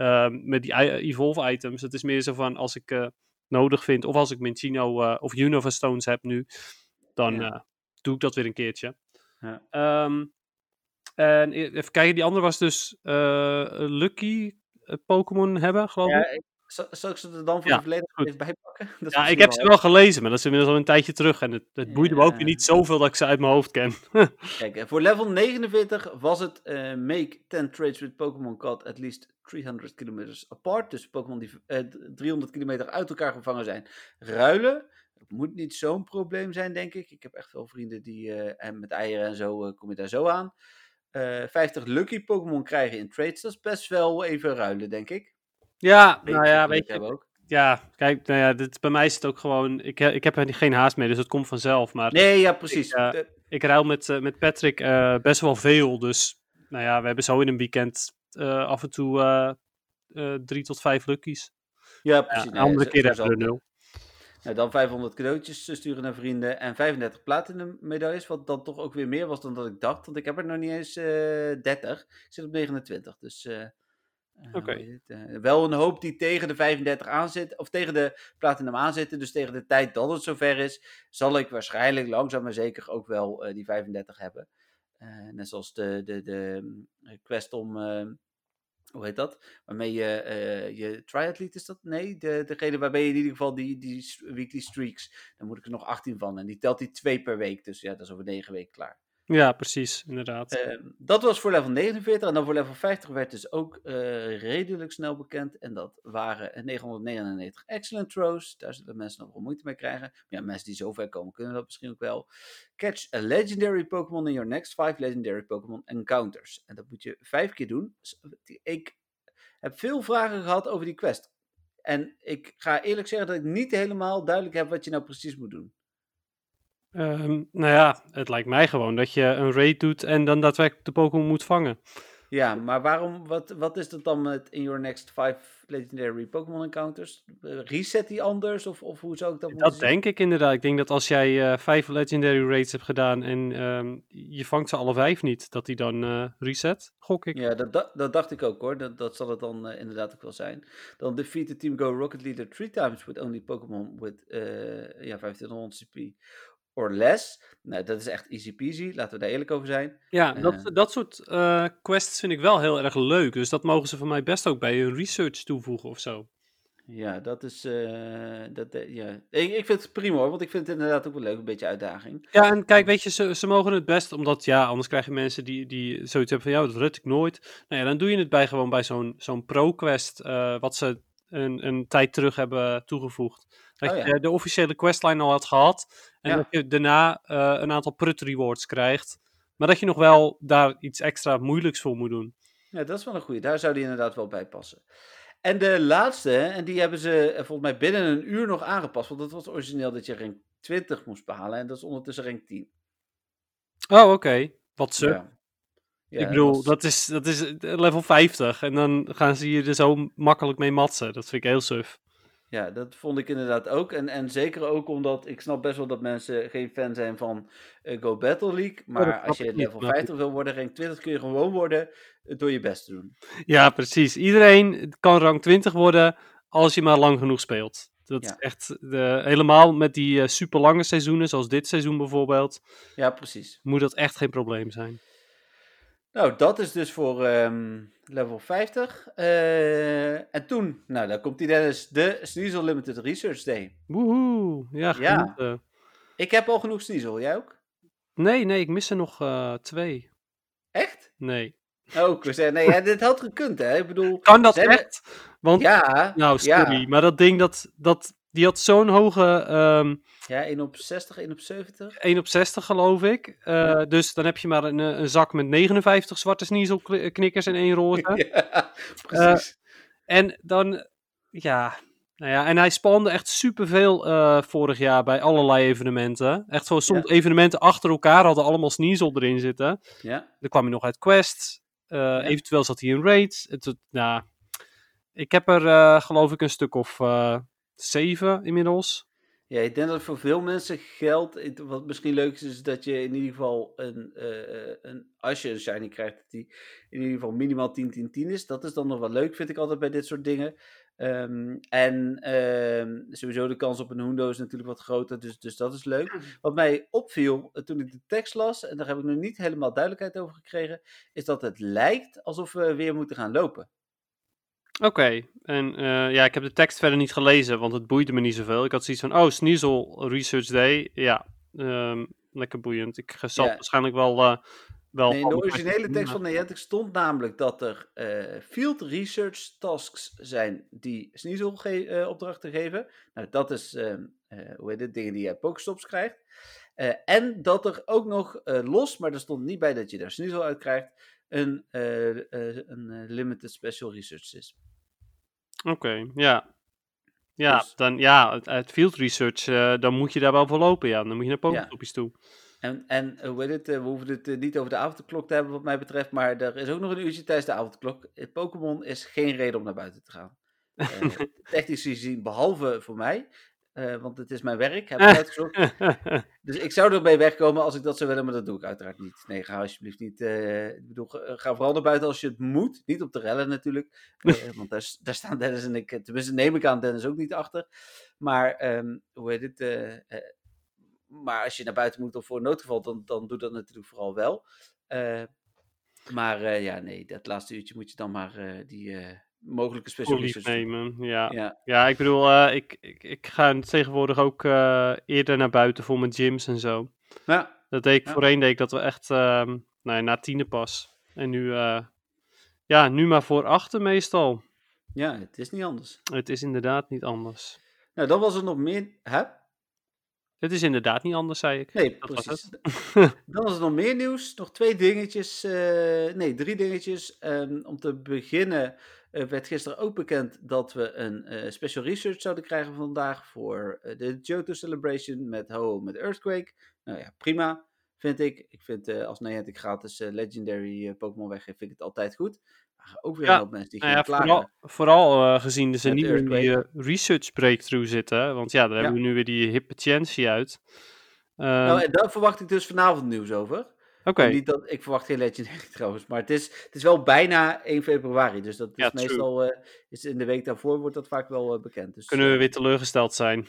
B: met die evolve items. Het is meer zo van als ik nodig vind, of als ik mijn Chino of Unova Stones heb nu, dan ja. doe ik dat weer een keertje. Ja. Um, en e-, even kijken, die andere was dus Lucky Pokémon hebben, geloof
A: ja,
B: ik.
A: Zal ik ze er dan voor ja, de volledige even bijpakken?
B: Dat ja, ik heb ze wel gelezen, maar dat is inmiddels al een tijdje terug. En het, het boeide ja. me ook weer niet zoveel dat ik ze uit mijn hoofd ken.
A: Kijk, voor level 49 was het uh, make 10 trades with Pokémon caught at least 300 kilometers apart. Dus Pokémon die uh, 300 kilometer uit elkaar gevangen zijn, ruilen. Het moet niet zo'n probleem zijn, denk ik. Ik heb echt veel vrienden die, uh, en met eieren en zo, kom je daar zo aan. 50 lucky Pokémon krijgen in trades, dat is best wel even ruilen, denk ik.
B: Ja, nou ja, weet je. Ook. Ja, kijk, nou ja, dit, bij mij is het ook gewoon. Ik, ik heb er geen haast mee, dus het komt vanzelf. Maar
A: nee, ja, precies.
B: Ik, uh, ik ruil met, uh, met Patrick uh, best wel veel. Dus nou ja, we hebben zo in een weekend af en toe drie tot vijf luckies.
A: Ja, precies.
B: Ja, een andere keer hebben we nul.
A: Nou, dan 500 cadeautjes sturen naar vrienden en 35 platinum medailles, wat dan toch ook weer meer was dan dat ik dacht, want ik heb er nog niet eens 30. Ik zit op 29, dus.
B: Okay.
A: Uh, wel een hoop die tegen de 35 aanzit, of tegen de Platinum aanzitten. Dus tegen de tijd dat het zover is, zal ik waarschijnlijk langzaam maar zeker ook wel die 35 hebben. Net zoals de, de, de quest om, hoe heet dat? Waarmee je, je triathlete is dat? Nee, de, degene waarbij je in ieder geval die, die weekly streaks, dan moet ik er nog 18 van. En die telt die twee per week, dus ja, dat is over 9 weken klaar.
B: Ja, precies, inderdaad.
A: Uh, dat was voor level 49 en dan voor level 50 werd dus ook uh, redelijk snel bekend. En dat waren 999 excellent throws. Daar zullen mensen nog wel moeite mee krijgen. Maar ja, mensen die zover komen kunnen dat misschien ook wel. Catch a legendary Pokémon in your next 5 legendary Pokémon encounters. En dat moet je vijf keer doen. Ik heb veel vragen gehad over die quest. En ik ga eerlijk zeggen dat ik niet helemaal duidelijk heb wat je nou precies moet doen.
B: Um, nou ja, het lijkt mij gewoon dat je een raid doet en dan daadwerkelijk de Pokémon moet vangen.
A: Ja, maar waarom, wat, wat is dat dan met in your next five legendary Pokémon encounters? Reset die anders of, of hoe zou ik dat
B: Dat denk ik inderdaad. Ik denk dat als jij uh, vijf legendary raids hebt gedaan en um, je vangt ze alle vijf niet, dat die dan uh, reset, gok ik.
A: Ja, dat, dat, dat, dacht ik ook hoor. Dat, dat zal het dan uh, inderdaad ook wel zijn. Dan defeat the team Go Rocket Leader three times with only Pokémon with ja, 2500 CP or less. Nou, dat is echt easy peasy, laten we daar eerlijk over zijn.
B: Ja, dat, uh, dat soort uh, quests vind ik wel heel erg leuk. Dus dat mogen ze van mij best ook bij hun research toevoegen of zo.
A: Ja, dat is. Uh, dat, ja. Ik, ik vind het prima hoor, want ik vind het inderdaad ook wel leuk, een beetje uitdaging.
B: Ja, en kijk, weet je, ze, ze mogen het best, omdat ja, anders krijg je mensen die, die zoiets hebben van ja, dat red ik nooit. Nou ja, dan doe je het bij gewoon bij zo'n zo'n pro-quest, wat ze een, een tijd terug hebben toegevoegd. Dat oh, ja. je de officiële questline al had gehad. En ja. dat je daarna uh, een aantal prut rewards krijgt. Maar dat je nog wel daar iets extra moeilijks voor moet doen.
A: Ja, dat is wel een goede. Daar zou die inderdaad wel bij passen. En de laatste, en die hebben ze eh, volgens mij binnen een uur nog aangepast. Want dat was origineel dat je rank 20 moest behalen. En dat is ondertussen rank 10.
B: Oh, oké. Okay. Wat ze. Ja. Ja, ik bedoel, dat, was... dat, is, dat is level 50. En dan gaan ze je er zo makkelijk mee matsen. Dat vind ik heel suf.
A: Ja, dat vond ik inderdaad ook. En, en zeker ook omdat ik snap best wel dat mensen geen fan zijn van uh, Go Battle League. Maar als je level 50 wil worden, rank 20 kun je gewoon worden door je best te doen.
B: Ja, precies. Iedereen kan rank 20 worden als je maar lang genoeg speelt. Dat ja. is echt de, helemaal met die uh, super lange seizoenen, zoals dit seizoen bijvoorbeeld.
A: Ja, precies.
B: Moet dat echt geen probleem zijn.
A: Nou, dat is dus voor um, level 50. Uh, en toen, nou, dan komt die Dennis, de Sneasel Limited Research Day.
B: Woehoe, ja,
A: ja. Uh... Ik heb al genoeg Sneasel, jij ook?
B: Nee, nee, ik mis er nog uh, twee.
A: Echt?
B: Nee.
A: Oh, ik zei, nee, ja, dit had gekund, hè? Ik bedoel...
B: Kan dat echt? Want, ja, nou, sorry, ja. maar dat ding, dat, dat, die had zo'n hoge... ehm,
A: Ja, 1 op 60, 1 op 70.
B: 1 op 60 geloof ik. Eh,
A: Ja.
B: Dus dan heb je maar een, eh, een zak met 59 zwarte sniezelknikkers en één roze.
A: Ja, precies.
B: En dan, ja, nou ja, en hij spande echt superveel eh vorig jaar bij allerlei evenementen. Echt zo, soms evenementen achter elkaar hadden allemaal sneasel erin zitten.
A: ja.
B: Dan kwam hij nog uit Quest. Eh, Eventueel zat hij in Raids. Het, het- nou, ik heb er eh, geloof ik een stuk of eh, zeven inmiddels.
A: Ja, ik denk dat voor veel mensen geldt, wat misschien leuk is, is dat je in ieder geval een, eh, een als je een shiny krijgt, dat die in ieder geval minimaal 10, 10, 10 is. Dat is dan nog wel leuk, vind ik altijd bij dit soort dingen. Ehm, en ehm, sowieso de kans op een hundo is natuurlijk wat groter, dus, dus dat is leuk. Wat mij opviel eh, toen ik de tekst las, en daar heb ik nog niet helemaal duidelijkheid over gekregen, is dat het lijkt alsof we weer moeten gaan lopen.
B: Oké, en eh, ja, ik heb de tekst verder niet gelezen, want het boeide me niet zoveel. Ik had zoiets van, oh, Sneasel Research Day. Ja, ehm, lekker boeiend. Ik zal
A: Ja.
B: waarschijnlijk wel... eh wel
A: Nee, in de originele tekst van Niantic stond namelijk dat er eh, field research tasks zijn die Sneasel ge- eh, opdrachten geven. Nou, dat is, ehm, eh, hoe heet het, dingen die je uit Pokestops krijgt. Eh, en dat er ook nog eh, los, maar er stond niet bij dat je daar Sneasel uit krijgt, een, eh, een limited special research is.
B: Oké, ja. Ja,
A: Dus-
B: dan, ja, uit- uit field research, dan moet je daar wel voor lopen, ja. Dan moet je naar Pokestopjes toe.
A: En, en hoe heet het, we hoeven het niet over de avondklok te hebben wat mij betreft, maar er is ook nog een uurtje tijdens de avondklok. Pokémon is geen reden om naar buiten te gaan. Technisch gezien, behalve voor mij, eh, want het is mijn werk, heb ik uitgezocht. Dus ik zou ermee wegkomen als ik dat zou willen, maar dat doe ik uiteraard niet. Nee, ga alsjeblieft niet. eh, ik bedoel, ga- vooral naar buiten als je het moet. Niet op de rellen natuurlijk. eh, want daar, staan Dennis en ik, eh, tenminste neem ik aan Dennis ook niet achter. Maar ehm, hoe heet het? eh, eh, maar als je naar buiten moet of voor een noodgeval, dan, dan doe dat natuurlijk vooral wel. Eh, maar eh, ja, nee, dat laatste uurtje moet je dan maar eh, die eh, mogelijke
B: Voor
A: special
B: lief
A: research doen.
B: nemen, ja. ja.
A: Ja,
B: ik bedoel, eh, ik, ik, ik ga tegenwoordig ook eh, eerder naar buiten voor mijn gyms en zo.
A: ja,
B: Dat deed ik
A: Ja.
B: voorheen, deed ik dat we echt, ehm nou ja, na tiende pas. En nu, eh, ja, nu maar voor achter meestal.
A: ja, het is niet anders.
B: Het is inderdaad niet anders.
A: Nou, dan was er nog meer. Hè?
B: Het is inderdaad niet anders, zei ik.
A: Nee,
B: Dat was
A: precies. Dan was er nog meer nieuws. Nog twee dingetjes. eh, nee, drie dingetjes. Ehm, om te beginnen eh, werd gisteren ook bekend dat we een eh, special research zouden krijgen vandaag voor de Johto Celebration met Ho met Earthquake. Nou ja, prima, vind ik. Ik vind als Niantic gratis Legendary Pokémon weggeeft, vind ik het altijd goed. Ook weer
B: Ja,
A: een mensen die
B: Nou
A: gaan
B: ja, vooral, vooral eh, gezien ze
A: Met
B: niet meer die research breakthrough zitten. Want ja, daar hebben we nu weer die hypertientie uit. Ehm,
A: Nou, en daar verwacht ik dus vanavond nieuws over.
B: Oké,
A: Niet dat, ik verwacht geen Legendary trouwens, maar het is, het is wel bijna 1 februari. Dus dat is meestal, eh, is in de week daarvoor wordt dat vaak wel eh, bekend. Dus,
B: kunnen we weer teleurgesteld zijn.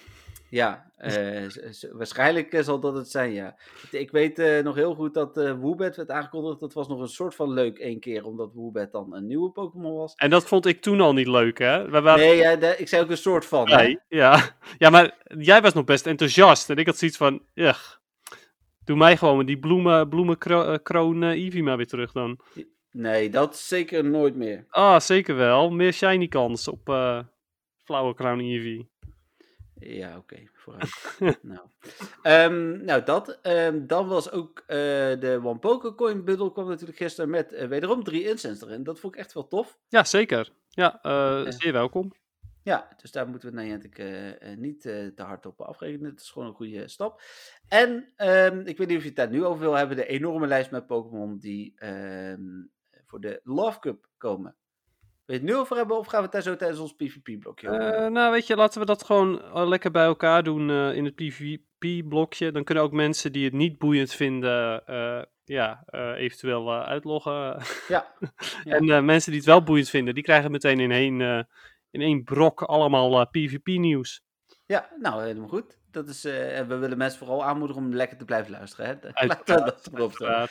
A: Ja, eh, z- z- waarschijnlijk eh, zal dat het zijn, ja. Ik weet eh, nog heel goed dat eh Woobat werd aangekondigd. Dat was nog een soort van leuk één keer, omdat Woobat dan een nieuwe Pokémon was.
B: En dat vond ik toen al niet leuk, hè? We waren
A: Nee, ja, ik zei ook een soort van. hè.
B: blij. Ja. ja, maar jij was nog best enthousiast. En ik had zoiets van, ugh, doe mij gewoon met die bloemen, bloemenkroon uh, Eevee maar weer terug dan.
A: Nee, dat zeker nooit meer.
B: Ah, zeker wel. Meer shiny kans op eh Flower Crown Eevee.
A: Ja, oké, vooruit. nou. Ehm, nou, dat. Ehm, dan was ook eh, de One Poker Coin bundle kwam natuurlijk gisteren met eh, wederom drie incense erin. Dat vond ik echt wel tof.
B: Ja, zeker. Ja,
A: Ja.
B: zeer welkom.
A: Ja, dus daar moeten we eh eh, niet te hard op afrekenen. Het is gewoon een goede stap. En ehm, ik weet niet of je het daar nu over wil hebben. De enorme lijst met Pokémon die voor de Love Cup komen. Wil je het nu over hebben of gaan we het zo tijdens ons PvP-blokje?
B: Eh, nou, weet je, laten we dat gewoon eh, lekker bij elkaar doen eh, in het PvP-blokje. Dan kunnen ook mensen die het niet boeiend vinden, ja, eventueel uitloggen.
A: Ja, Ja.
B: En mensen die het wel boeiend vinden, die krijgen meteen in één, in één brok allemaal PvP-nieuws.
A: ja, nou helemaal goed. Dat is, we willen mensen vooral aanmoedigen om lekker te blijven luisteren. Hè? Laten we dat erop.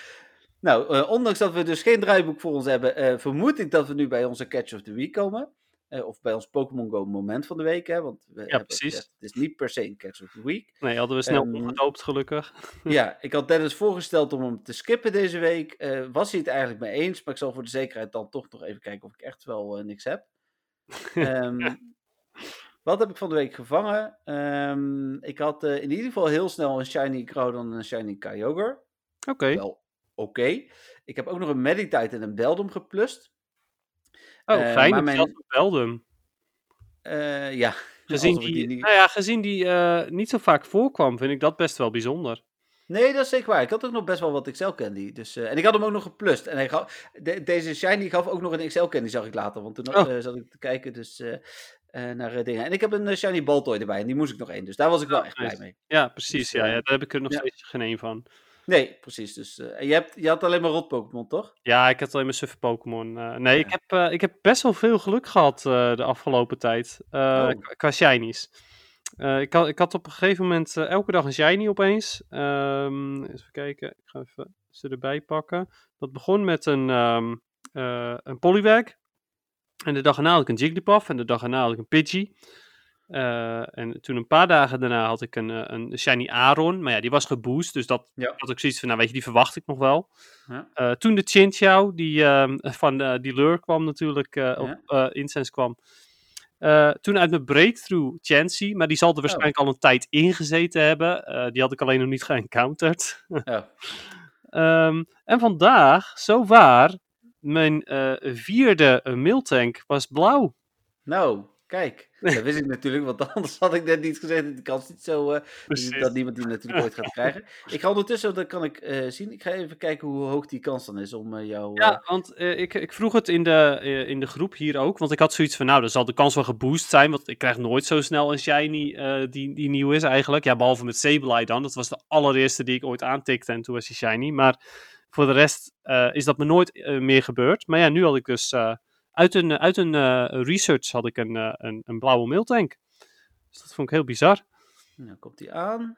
A: Nou, eh, ondanks dat we dus geen draaiboek voor ons hebben, eh, vermoed ik dat we nu bij onze Catch of the Week komen. Eh, of bij ons Pokémon Go moment van de week, hè? want we hebben
B: precies.
A: gezegd, het is niet per se een Catch of the Week.
B: Nee, hadden we snel opgedoopt, gelukkig.
A: ja, ik had Dennis voorgesteld om hem te skippen deze week. Was hij het eigenlijk mee eens, maar ik zal voor de zekerheid dan toch nog even kijken of ik echt wel niks heb. Ehm, Wat heb ik van de week gevangen? Ehm, ik had in ieder geval heel snel een Shiny Groudon en een Shiny Kyogre.
B: Oké.
A: Wel oké. Ik heb ook nog een Meditite en een Beldum geplust.
B: Oh,
A: Eh,
B: fijn.
A: maar
B: Ik
A: mijn-
B: zelf ook Beldum.
A: Eh, ja.
B: Gezien die,
A: niet-
B: nou ja, gezien die eh, niet zo vaak voorkwam, vind ik dat best wel bijzonder.
A: Nee, dat is zeker waar. Ik had ook nog best wel wat Excel Candy. Dus, en ik had hem ook nog geplust. En hij gaf, de- deze Shiny gaf ook nog een Excel Candy, zag ik later. Want toen
B: Oh.
A: zat ik te kijken dus, naar dingen. En ik heb een Shiny Baltoy erbij. En die moest ik nog één. Dus daar was ik wel
B: Oh,
A: echt blij mee.
B: Ja, precies.
A: Dus,
B: ja,
A: eh,
B: ja, daar heb ik er nog
A: ja.
B: steeds geen één van.
A: Nee, precies. Dus, eh, je, hebt, je had alleen maar rot Pokémon, toch?
B: Ja, ik had alleen maar suffe Pokémon. eh, nee, ik, heb, eh, ik heb best wel veel geluk gehad eh, de afgelopen tijd.
A: Oh.
B: qua- shinies. Ik, had, ik had op een gegeven moment elke dag een shiny opeens. Ehm, even kijken, ik ga even ze erbij pakken. Dat begon met een, eh een Poliwag. En de dag erna had ik een Jigglypuff. En de dag erna had ik een Pidgey. Eh, en toen een paar dagen daarna had ik een, eh, een shiny Aron. Maar ja, die was geboost. Dus dat
A: Ja.
B: had ik zoiets van, nou weet je, die verwacht ik nog wel.
A: Ja.
B: Eh, toen de Chinchou, die ehm, van die lure kwam natuurlijk, eh, op Incense kwam. Toen uit mijn breakthrough Chansey, maar die zal er waarschijnlijk al een tijd ingezeten hebben. Die had ik alleen nog niet geëncounterd.
A: Oh.
B: Ehm, en vandaag, zo waar, mijn vierde mailtank was blauw.
A: Nou, kijk. Dat wist ik natuurlijk, want anders had ik net niet gezegd dat de kans niet zo... eh, dat niemand die natuurlijk ooit gaat krijgen. Ik ga ondertussen, dat kan ik eh, zien. Ik ga even kijken hoe hoog die kans dan is om eh, jou...
B: Ja, want ik, ik vroeg het in de, in de groep hier ook. Want ik had zoiets van, nou, dan zal de kans wel geboost zijn. Want ik krijg nooit zo snel een shiny die, die nieuw is eigenlijk. Ja, behalve met Sableye dan. Dat was de allereerste die ik ooit aantikte en toen was die shiny. Maar voor de rest is dat me nooit meer gebeurd. Maar ja, nu had ik dus... eh, uit een, uit een eh, research had ik een, eh, een, een blauwe mailtank. Dus dat vond ik heel bizar.
A: Nou, komt die aan.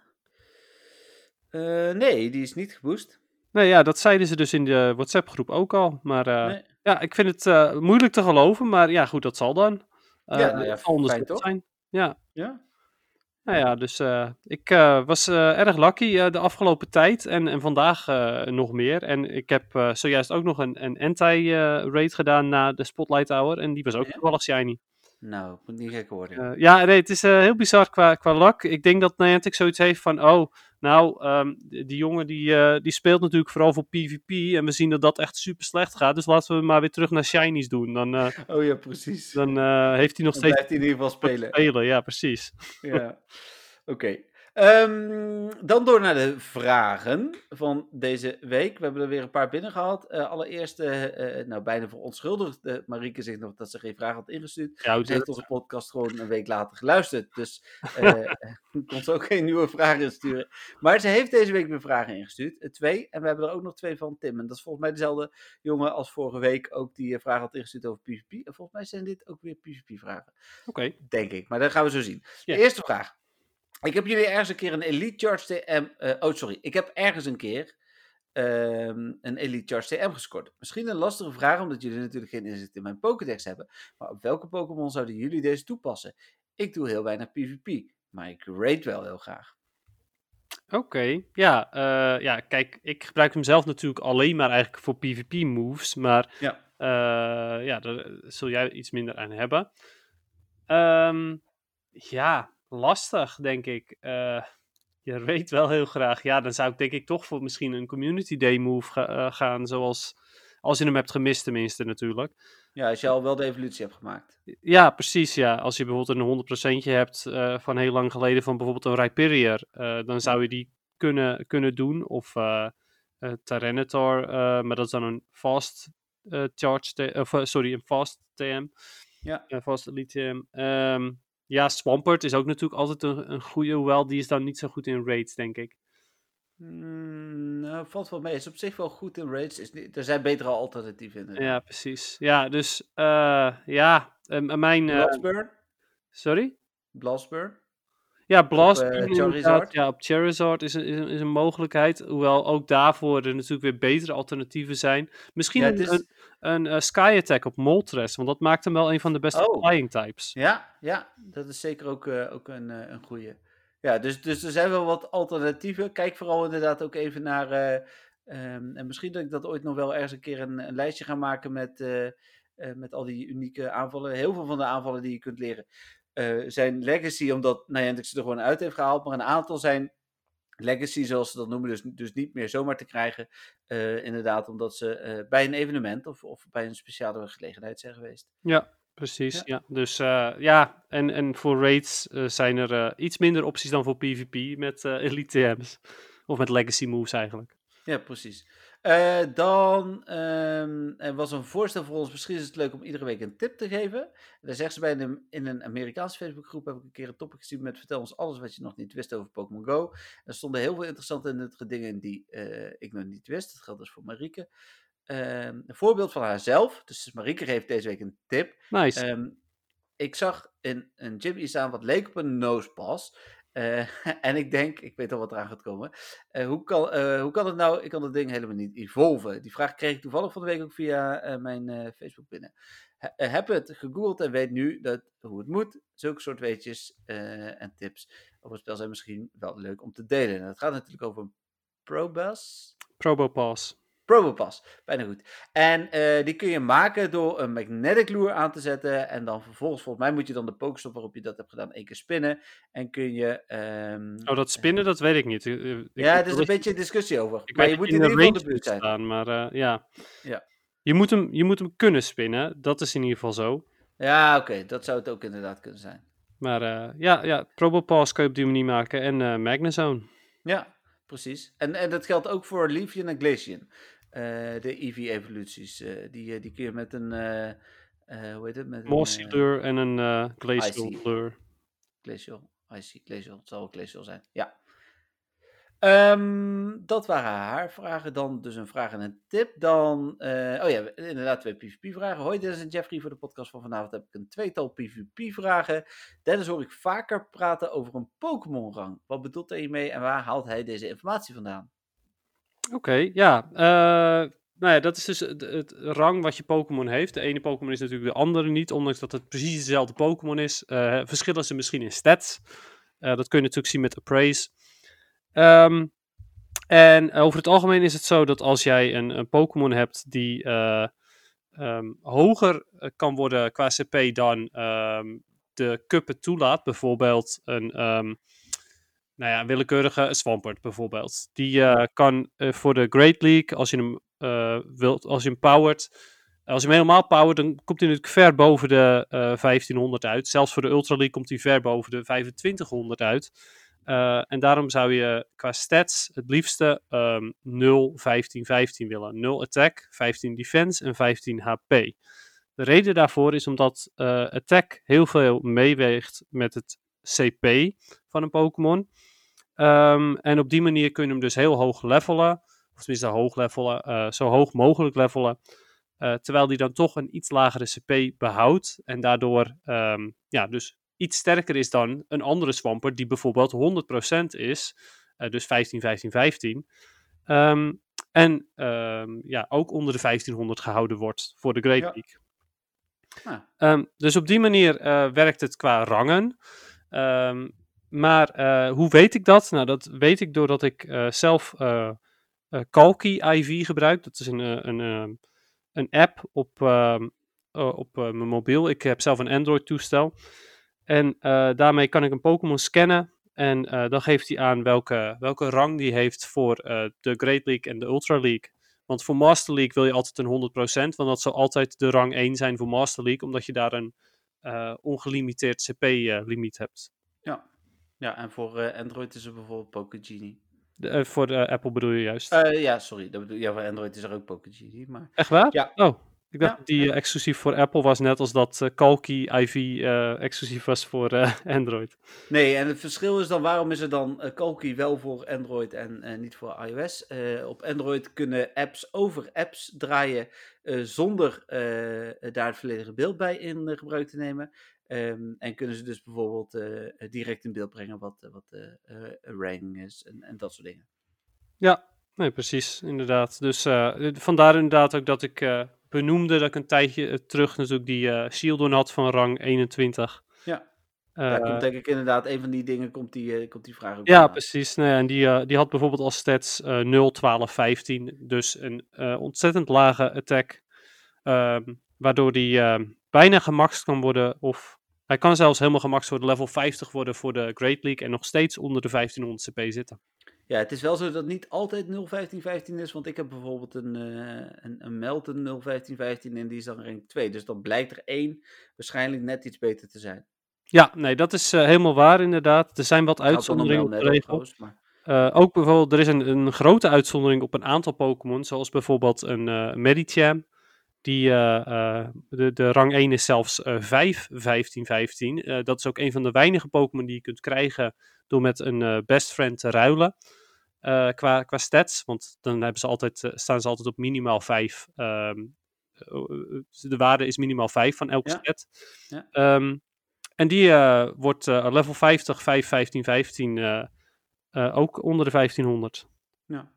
A: Eh, nee, die is niet geboost.
B: Nee, ja, dat zeiden ze dus in de WhatsApp-groep ook al. Maar eh,
A: Nee.
B: ja, ik vind het eh, moeilijk te geloven. Maar ja, goed, dat zal dan. Eh,
A: Ja, nou ja, fijn toch?
B: zijn. Ja,
A: Ja?
B: Nou ja, dus eh, ik eh, was eh, erg lucky de afgelopen tijd. En, en vandaag nog meer. En ik heb zojuist ook nog een, een anti-raid gedaan na de Spotlight Hour. En die was ook
A: Ja?
B: toevallig shiny.
A: Nou, moet niet gek worden.
B: Ja, nee, het is heel bizar qua, qua luck. Ik denk dat Niantic zoiets heeft van, oh, nou, ehm, die, jongen die, eh, die speelt natuurlijk vooral voor PvP en we zien dat dat echt super slecht gaat, dus laten we maar weer terug naar Shinies doen. Dan, eh,
A: oh ja, precies. Dan,
B: eh, heeft hij nog steeds
A: blijft hij in ieder geval spelen.
B: spelen. Ja, precies.
A: Ja. Oké. Ehm, dan door naar de vragen van deze week. We hebben er weer een paar binnen gehad. Eh, allereerst, eh, nou bijna. Uh, Marieke zegt nog dat ze geen vraag had ingestuurd.
B: Ja,
A: Ze heeft onze podcast gewoon een week later geluisterd. Dus uh, kon ze ook geen nieuwe vragen insturen. Maar ze heeft deze week weer vragen ingestuurd. Uh, twee. En we hebben er ook nog twee van Tim. En dat is volgens mij dezelfde jongen als vorige week ook die uh, vragen had ingestuurd over PvP. En volgens mij zijn dit ook weer PvP-vragen.
B: Oké. Okay.
A: Denk ik. Maar dat gaan we zo zien. De eerste vraag. Ik heb jullie ergens een keer een Elite Charge TM. Uh, oh, sorry. Ik heb ergens een keer um, een Elite Charge TM gescoord. Misschien een lastige vraag, omdat jullie natuurlijk geen inzicht in mijn Pokédex hebben. Maar op welke Pokémon zouden jullie deze toepassen? Ik doe heel weinig PvP, maar ik raid wel heel graag.
B: Oké, okay. ja, uh, ja, kijk, ik gebruik hem zelf natuurlijk alleen maar eigenlijk voor PvP-moves, maar
A: ja.
B: Uh, ja, daar zul jij iets minder aan hebben. Um, ja, lastig, denk ik. Uh, je weet wel heel graag. Ja, dan zou ik denk ik toch voor misschien een Community Day move ga, uh, gaan, zoals als je hem hebt gemist tenminste natuurlijk.
A: Ja, als je al wel de evolutie hebt gemaakt.
B: Ja, precies, ja. Als je bijvoorbeeld een 100% hebt uh, van heel lang geleden van bijvoorbeeld een Rhyperior, dan zou je die kunnen, kunnen doen. Of Tyranitar, maar dat is dan een fast charge, of sorry, een fast TM.
A: Ja.
B: fast elite TM. Um, ja, Swampert is ook natuurlijk altijd een, een goede, hoewel die is dan niet zo goed in raids, denk ik.
A: Mm, nou, valt wel mee. Is op zich wel goed in raids. Is niet, er zijn betere alternatieven in.
B: Ja, precies. Ja, dus uh, ja, uh, mijn... Uh,
A: Blastburn?
B: Sorry?
A: Blastburn?
B: Ja, Blastburn
A: op, Charizard?
B: Ja, op Charizard is een, is, een, is een mogelijkheid. Hoewel ook daarvoor er natuurlijk weer betere alternatieven zijn. Misschien ja, is... een, een, een Sky Attack op Moltres, want dat maakt hem wel een van de beste oh. flying types.
A: Ja, ja, dat is zeker ook, uh, ook een, uh, een goede. Ja, dus, dus er zijn wel wat alternatieven. Kijk vooral inderdaad ook even naar. Um, en misschien dat ik dat ooit nog wel ergens een keer een, een lijstje ga maken met, met al die unieke aanvallen. Heel veel van de aanvallen die je kunt leren. zijn legacy, omdat Niantic ze er gewoon uit heeft gehaald. Maar een aantal zijn legacy, zoals ze dat noemen, dus, dus niet meer zomaar te krijgen. inderdaad, omdat ze bij een evenement of, of bij een speciale gelegenheid zijn geweest.
B: Ja, precies. Ja. Dus ja, en, en voor raids zijn er iets minder opties dan voor PvP met Elite TM's. Of met legacy moves eigenlijk.
A: Ja, precies. Uh, dan um, er was een voorstel voor ons. Misschien is het leuk om iedere week een tip te geven. Daar zegt ze bij een, in een Amerikaanse Facebookgroep. Heb ik een keer een topic gezien met vertel ons alles wat je nog niet wist over Pokémon Go. Er stonden heel veel interessante en nuttige dingen die uh, ik nog niet wist. Dat geldt dus voor Marieke. Um, een voorbeeld van haarzelf. Dus Marieke geeft deze week een tip.
B: Nice.
A: Um, ik zag in een gym iets staan wat leek op een nosepass. Uh, en ik denk, ik weet al wat eraan gaat komen. Uh, hoe, kan, uh, hoe kan het nou? Ik kan dat ding helemaal niet evolven. Die vraag kreeg ik toevallig van de week ook via mijn Facebook binnen. He, heb het gegoogeld en weet nu dat, hoe het moet. Zulke soort weetjes en tips over het spel zijn misschien wel leuk om te delen. En het gaat natuurlijk over een Probus.
B: Probopass.
A: Probopass, bijna goed. En uh, die kun je maken door een magnetic lure aan te zetten. En dan vervolgens, volgens mij moet je dan de pokestop waarop je dat hebt gedaan, één keer spinnen. En kun je... Um,
B: oh, dat spinnen, dat weet ik niet. Ik,
A: ja, er is een beetje discussie over.
B: Ik
A: maar
B: je moet in, ieder geval de buurt zijn. Staan, maar uh, ja.
A: ja.
B: Je moet, hem, je moet hem kunnen spinnen, dat is in ieder geval zo.
A: Ja, oké, okay. dat zou het ook inderdaad kunnen zijn.
B: Maar ja, ja Probopass kan je op die manier maken en Magnezone.
A: Ja, precies. En, en dat geldt ook voor Leafeon en Glaceon. Uh, de EV-evoluties. Uh, die, die kun je met een. Hoe heet het? Met
B: Mossy lure en een Glacial lure.
A: Glacial, Icy, Glacial. Het zal wel Glacial zijn, ja. Um, dat waren haar vragen. Dan dus een vraag en een tip. Dan, oh ja, inderdaad twee PvP-vragen. Hoi, Dennis en Jeffrey. Voor de podcast van vanavond heb ik een tweetal PvP-vragen. Dennis hoor ik vaker praten over een Pokémon-rang. Wat bedoelt hij hiermee en waar haalt hij deze informatie vandaan?
B: Oké, ja. Uh, nou ja, dat is dus het, rang wat je Pokémon heeft. De ene Pokémon is natuurlijk de andere niet, ondanks dat het precies dezelfde Pokémon is. Uh, verschillen ze misschien in stats. Uh, dat kun je natuurlijk zien met Appraise. Um, en over het algemeen is het zo dat als jij een, een Pokémon hebt die um, hoger kan worden qua CP dan um, de cup toelaat, bijvoorbeeld een nou ja, een willekeurige Swampert bijvoorbeeld. Die uh, kan uh, voor de Great League, als je hem uh, wilt, als je hem powert, als je hem helemaal powert, dan komt hij natuurlijk ver boven de 1500 uit. Zelfs voor de Ultra League komt hij ver boven de 2500 uit. en daarom zou je qua stats het liefste um, 0, 15, 15 willen. 0 attack, 15 defense en 15 HP. De reden daarvoor is omdat attack heel veel meeweegt met het CP van een Pokémon. Um, en op die manier kun je hem dus heel hoog levelen. Of tenminste hoog levelen, uh, zo hoog mogelijk levelen. Uh, terwijl die dan toch een iets lagere CP behoudt. En daardoor um, ja, dus iets sterker is dan een andere Swampert die bijvoorbeeld 100% is. Uh, dus 15, 15, 15. Um, en ja, ook onder de 1500 gehouden wordt voor de Great League. Ja. Ah. dus op die manier werkt het qua rangen. Um, maar uh, hoe weet ik dat? Nou, dat weet ik doordat ik uh, zelf uh, Kalki IV gebruik. Dat is een, een, een app op, ehm, op mijn mobiel. Ik heb zelf een Android-toestel. En daarmee kan ik een Pokémon scannen. En dan geeft hij aan welke, welke rang die heeft voor de Great League en de Ultra League. Want voor Master League wil je altijd een 100%, want dat zal altijd de rang 1 zijn voor Master League, omdat je daar een ongelimiteerd CP-limiet hebt.
A: Ja, ja, en voor uh, Android is er bijvoorbeeld Pocket Genie.
B: De, uh, voor de Apple bedoel je juist?
A: Ja, sorry. Dat bedoel, ja, voor Android is er ook Pocket Genie. Maar...
B: Echt waar?
A: Ja.
B: Oh, ik dacht ja. dat die exclusief voor Apple was, net als dat uh, Kalki IV exclusief was voor Android.
A: Nee, en het verschil is dan, waarom is er dan Kalki wel voor Android en niet voor iOS? op Android kunnen apps over apps draaien zonder daar het volledige beeld bij in gebruik te nemen. Um, en kunnen ze dus bijvoorbeeld uh, direct in beeld brengen wat, wat de uh, ranking is en, en, dat soort dingen.
B: Ja, nee, precies, inderdaad. Dus uh, vandaar inderdaad ook dat ik benoemde dat ik een tijdje terug natuurlijk die Shieldon had van rang 21.
A: Ja, daar komt denk ik inderdaad, een van die dingen komt die, komt die vraag ook
B: Ja, aan. precies. Nee, en die, die had bijvoorbeeld als stats 0, 12, 15. Dus een ontzettend lage attack. Um, waardoor die bijna gemaxt kan worden of Hij kan zelfs helemaal gemakkelijk worden level 50 worden voor de Great League en nog steeds onder de 1500 CP zitten.
A: Ja, het is wel zo dat het niet altijd 01515 is, want ik heb bijvoorbeeld een, uh, een, een Melton 01515 en die is dan rank 2. Dus dan blijkt er één waarschijnlijk net iets beter te zijn.
B: Ja, nee, dat is uh, helemaal waar inderdaad. Er zijn wat uitzonderingen op de regel. Uh, ook bijvoorbeeld, er is een, een grote uitzondering op een aantal Pokémon, zoals bijvoorbeeld een uh, Medicham. Die, uh, de, de rang 1 is zelfs 5, 15, 15. dat is ook een van de weinige Pokémon die je kunt krijgen door met een best friend te ruilen. qua, qua stats, want dan hebben ze altijd, staan ze altijd op minimaal 5. Um, ehm, de waarde is minimaal 5 van elke ja. stat. Ja. Um, en die wordt level 50, 5, 15, 15 uh, ook onder de 1500.
A: Ja.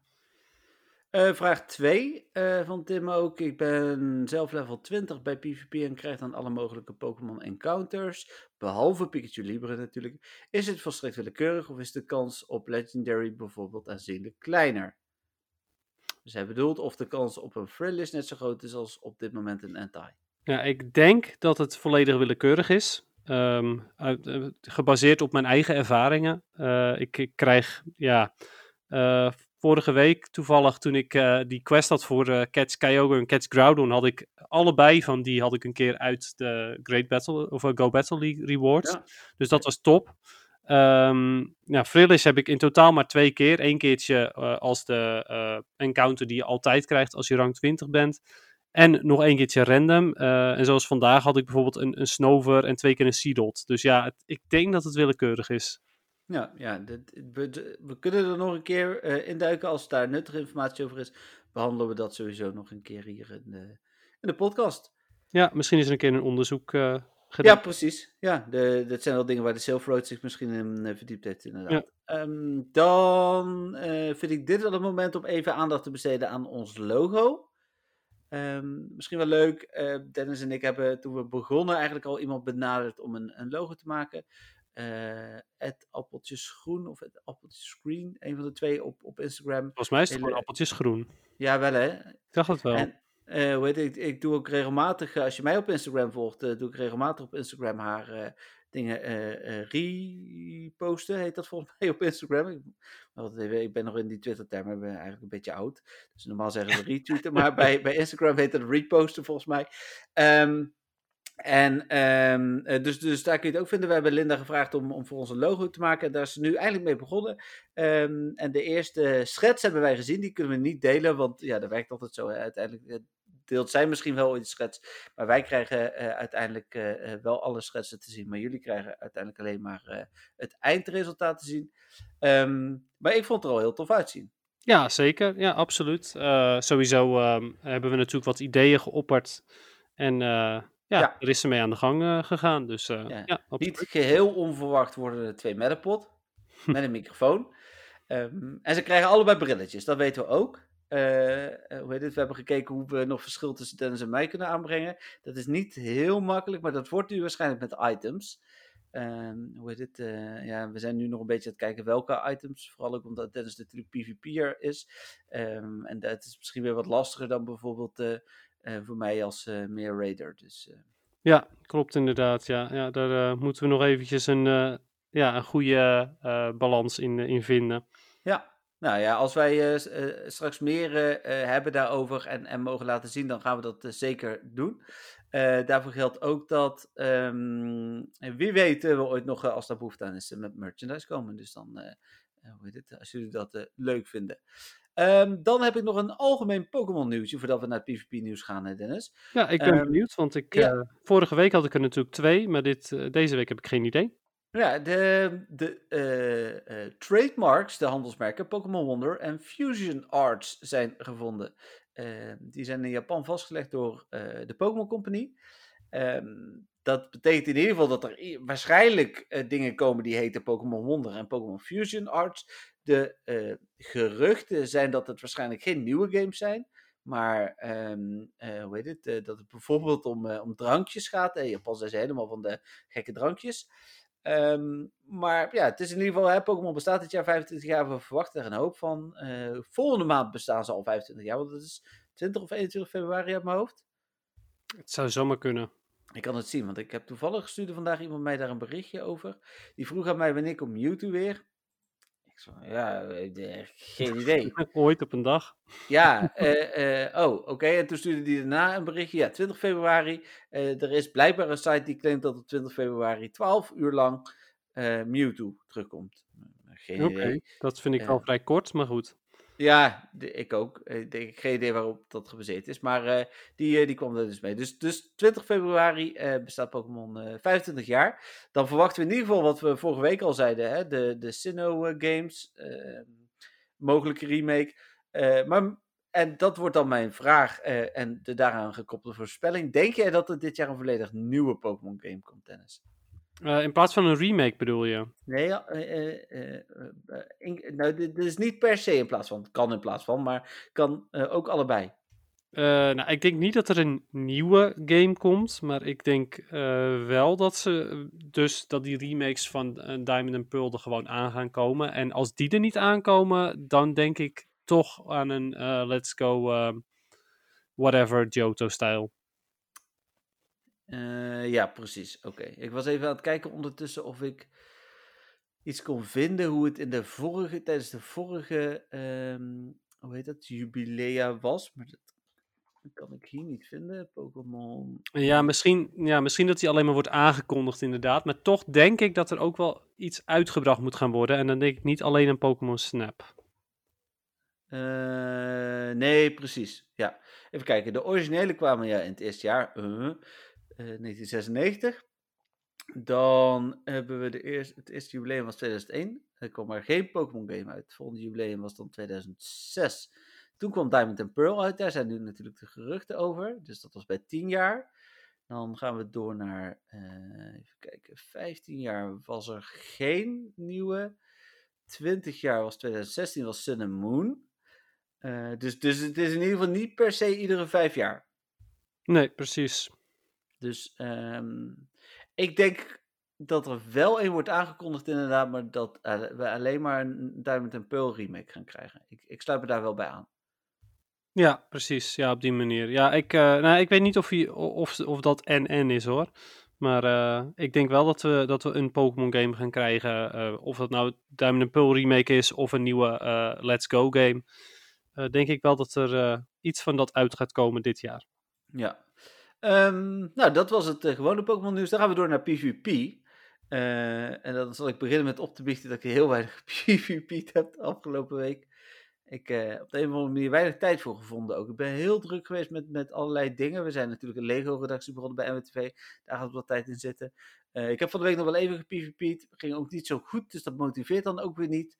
A: Uh, vraag 2 uh, eh, van Tim ook. Ik ben zelf level 20 bij PvP en krijg dan alle mogelijke Pokémon encounters. Behalve Pikachu Libre natuurlijk. Is het volstrekt willekeurig of is de kans op Legendary bijvoorbeeld aanzienlijk kleiner? Dus hij bedoelt of de kans op een Frillis net zo groot is als op dit moment een Anti.
B: Ja, ik denk dat het volledig willekeurig is. Um, gebaseerd op mijn eigen ervaringen. Ik, ik, krijg, ja, vorige week toevallig toen ik uh, die quest had voor Cats Kyogre en Cats Groudon, had ik allebei van die had ik een keer uit de Great Battle of Go Battle League rewards. Ja. Dus dat was top. Um, ja, Frillis heb ik in totaal maar twee keer. Eén keertje als de encounter die je altijd krijgt als je rang 20 bent. En nog één keertje random. Uh, en zoals vandaag had ik bijvoorbeeld een, een Snover en twee keer een Seedot. Dus ja, het, ik denk dat het willekeurig is.
A: Ja, ja we, we, kunnen er nog een keer uh, induiken als daar nuttige informatie over is. Behandelen we dat sowieso nog een keer hier in de, in de podcast.
B: Ja, misschien is er een keer een onderzoek uh, gedaan.
A: Ja, precies. Ja, de, dat zijn wel dingen waar de Silver zich misschien in verdiept heeft, inderdaad. Ja. Um, dan vind ik dit wel het moment om even aandacht te besteden aan ons logo. Um, misschien wel leuk. Uh, Dennis en ik hebben toen we begonnen eigenlijk al iemand benaderd om een, een logo te maken. Uh, het appeltjesgroen of het appeltjesgreen, een van de twee op, op Instagram.
B: Volgens mij is het Hele... gewoon appeltjesgroen.
A: Ja, wel hè.
B: Ik dacht het wel. En,
A: uh, hoe heet ik, ik doe ook regelmatig, als je mij op Instagram volgt, doe ik regelmatig op Instagram haar dingen reposten, heet dat volgens mij op Instagram. Ik, ik ben nog in die Twitter-termen, ik ben eigenlijk een beetje oud. Dus normaal zeggen we retweeten, maar bij, bij Instagram heet het reposten volgens mij. Um, en um, dus, dus daar kun je het ook vinden. We hebben Linda gevraagd om, om voor ons een logo te maken. Daar is ze nu eindelijk mee begonnen. Um, en de eerste schets hebben wij gezien. Die kunnen we niet delen, want ja, dat werkt altijd zo. Uiteindelijk deelt zij misschien wel in de schets. Maar wij krijgen uh, uiteindelijk wel alle schetsen te zien. Maar jullie krijgen uiteindelijk alleen maar het eindresultaat te zien. Um, maar ik vond het er al heel tof uitzien.
B: Ja, zeker. Ja, absoluut. sowieso hebben we natuurlijk wat ideeën geopperd. En ja, ja, er is ze mee aan de gang gegaan. Dus, ja, ja
A: Niet geheel onverwacht worden er twee met een pot. met een microfoon. Um, en ze krijgen allebei brilletjes, dat weten we ook. Uh, hoe heet het? We hebben gekeken hoe we nog verschil tussen Dennis en mij kunnen aanbrengen. Dat is niet heel makkelijk, maar dat wordt nu waarschijnlijk met items. Uh, hoe heet het? Uh, ja, we zijn nu nog een beetje aan het kijken welke items. Vooral ook omdat Dennis natuurlijk PvP'er is. Um, en dat is misschien weer wat lastiger dan bijvoorbeeld voor mij als meer raider. Dus,
B: ja, klopt inderdaad. Ja, ja daar moeten we nog eventjes een, ja, een goede balans in, in vinden.
A: Ja, nou ja, als wij uh, straks meer uh, hebben daarover en, en mogen laten zien, dan gaan we dat zeker doen. daarvoor geldt ook dat, um, wie weet, we ooit nog, als daar behoefte aan is, met merchandise komen. Dus dan, hoe heet het, als jullie dat leuk vinden. Um, dan heb ik nog een algemeen Pokémon nieuwtje voordat we naar het PvP nieuws gaan, Dennis.
B: Ja, ik ben um, benieuwd, want ik, ja. vorige week had ik er natuurlijk twee, maar dit, deze week heb ik geen idee.
A: Ja, de, de uh, uh, trademarks, de handelsmerken Pokémon Wonder en Fusion Arts zijn gevonden. Uh, die zijn in Japan vastgelegd door de Pokémon Company. Um, dat betekent in ieder geval dat er waarschijnlijk dingen komen die heten Pokémon Wonder en Pokémon Fusion Arts. De geruchten zijn dat het waarschijnlijk geen nieuwe games zijn. Maar um, hoe heet het? dat het bijvoorbeeld om, om drankjes gaat. In Japan zijn ze helemaal van de gekke drankjes. Um, maar ja, het is in ieder geval, Pokémon bestaat dit jaar 25 jaar, we verwachten er een hoop van. Volgende maand bestaan ze al 25 jaar, want dat is 20 of 21 februari uit mijn hoofd.
B: Het zou zomaar kunnen.
A: Ik kan het zien, want ik heb toevallig stuurde vandaag iemand mij daar een berichtje over. Die vroeg aan mij wanneer komt Mewtwo weer. Ja, eh, geen idee.
B: Ooit op een dag.
A: Ja, eh, eh, oh, oké. En toen stuurde hij daarna een berichtje. Ja, 20 februari. Er is blijkbaar een site die claimt dat op 20 februari 12 uur lang Mewtwo terugkomt. Geen idee.
B: dat vind ik wel vrij kort, maar goed.
A: Ja, ik ook. Eh, Ik geen idee waarop dat gebaseerd is. Maar eh, die, eh, die kwam er dus mee. Dus, dus 20 februari bestaat Pokémon eh 25 jaar. Dan verwachten we in ieder geval wat we vorige week al zeiden. Hè? De, de Sinnoh games. eh, mogelijke remake. Maar, en dat wordt dan mijn vraag. en de daaraan gekoppelde voorspelling. Denk jij dat er dit jaar een volledig nieuwe Pokémon game komt, Dennis?
B: Eh, in plaats van een remake bedoel je?
A: Nee, eh, eh, in- nou, dit, dit is niet per se in plaats van. Het kan in plaats van, maar kan ook allebei.
B: Nou, ik denk niet dat er een nieuwe game komt, maar ik denk wel dat ze dus dat die remakes van Diamond and Pearl er gewoon aan gaan komen. En als die er niet aankomen, dan denk ik toch aan een Let's Go whatever Johto-stijl.
A: Eh, ja, precies. Oké. Ik was even aan het kijken ondertussen of ik iets kon vinden hoe het in de vorige, tijdens de vorige, ehm, hoe heet dat, jubilea was. Maar dat kan ik hier niet vinden. Pokémon.
B: Ja misschien, ja, misschien dat die alleen maar wordt aangekondigd inderdaad, maar toch denk ik dat er ook wel iets uitgebracht moet gaan worden. En dan denk ik niet alleen een Pokémon Snap.
A: Eh, nee, precies. Ja. Even kijken. De originele kwamen ja in het eerste jaar, eh, 1996. Dan hebben we de eerste, het eerste jubileum was 2001. Er kwam maar geen Pokémon game uit. Het volgende jubileum was dan 2006. Toen kwam Diamond and Pearl uit. Daar zijn nu natuurlijk de geruchten over. Dus dat was bij 10 jaar. Dan gaan we door naar, eh, even kijken, 15 jaar was er geen nieuwe. 20 jaar was 2016 was Sun and Moon. Eh, dus, dus het is in ieder geval niet per se iedere vijf jaar.
B: Nee, precies.
A: Dus ehm, ik denk dat er wel een wordt aangekondigd inderdaad, maar dat we alleen maar een Diamond and Pearl remake gaan krijgen. Ik, ik sluit me daar wel bij aan.
B: Ja, precies. Ja, op die manier. Ja, ik, eh, nou, ik weet niet of, hij, of, of dat NN is hoor. Maar eh, ik denk wel dat we, dat we een Pokémon game gaan krijgen. eh, of dat nou Diamond and Pearl remake is of een nieuwe Let's Go game. Denk ik wel dat er iets van dat uit gaat komen dit jaar.
A: Ja. Ehm, nou, dat was het eh, gewone Pokémon nieuws. Dan gaan we door naar PvP. Eh, en dan zal ik beginnen met op te biechten dat ik heel weinig PvP heb de afgelopen week. Ik heb op de een of andere manier weinig tijd voor gevonden ook. Ik ben heel druk geweest met, met allerlei dingen. We zijn natuurlijk een Lego-redactie begonnen bij MWTV. Daar gaat wat tijd in zitten. Eh, ik heb van de week nog wel even gepvp'd. Ging ook niet zo goed, dus dat motiveert dan ook weer niet.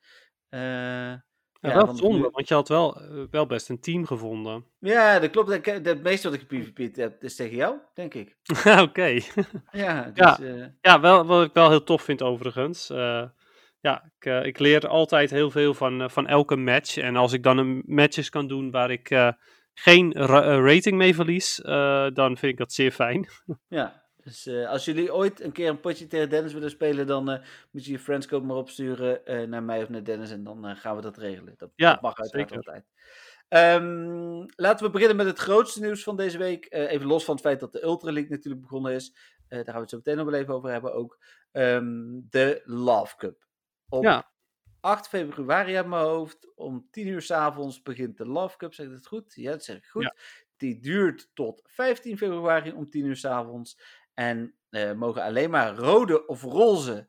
A: Eh,
B: Ja, wel zonde, want je had wel, eh, wel best een team gevonden.
A: ja, dat klopt. Het meeste wat ik gepvp'd heb is tegen jou, denk ik.
B: Oké.
A: Ja, dus,
B: Ja.
A: eh,
B: Ja, wel, wat ik wel heel tof vind overigens. Eh, ja, ik, ik leer altijd heel veel van, van elke match. En als ik dan een matches kan doen waar ik geen ra- rating mee verlies, dan vind ik dat zeer fijn.
A: Ja, dus eh, als jullie ooit een keer een potje tegen Dennis willen spelen, dan eh, moet je je friendscode maar opsturen eh, naar mij of naar Dennis en dan gaan we dat regelen. Dat,
B: Ja,
A: dat mag uiteraard
B: zeker.
A: altijd. Ehm, laten we beginnen met het grootste nieuws van deze week. Even los van het feit dat de Ultra League natuurlijk begonnen is. Daar gaan we het zo meteen nog wel even over hebben ook. Ehm, de Love Cup. Op
B: Ja.
A: 8 februari uit mijn hoofd, om 10 uur s'avonds begint de Love Cup. Zeg ik dat goed? Ja, dat zeg ik goed.
B: Ja.
A: Die duurt tot 15 februari om 10 uur s'avonds. En eh, mogen alleen maar rode of roze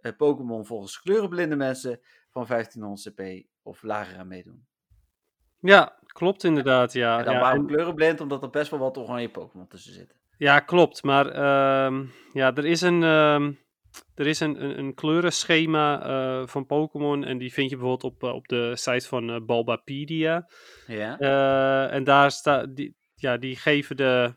A: eh, Pokémon volgens kleurenblinde mensen van 1500 CP of lager aan meedoen.
B: Ja, klopt inderdaad. Ja,
A: en dan
B: ja,
A: waarom
B: en-
A: kleurenblind? Omdat er best wel wat oranje Pokémon tussen zitten.
B: ja klopt. Maar ehm, ja, er is een, ehm, er is een, een, een kleurenschema eh, van Pokémon. En die vind je bijvoorbeeld op, op de site van Bulbapedia.
A: Ja?
B: En daar staat, die, ja, die geven de,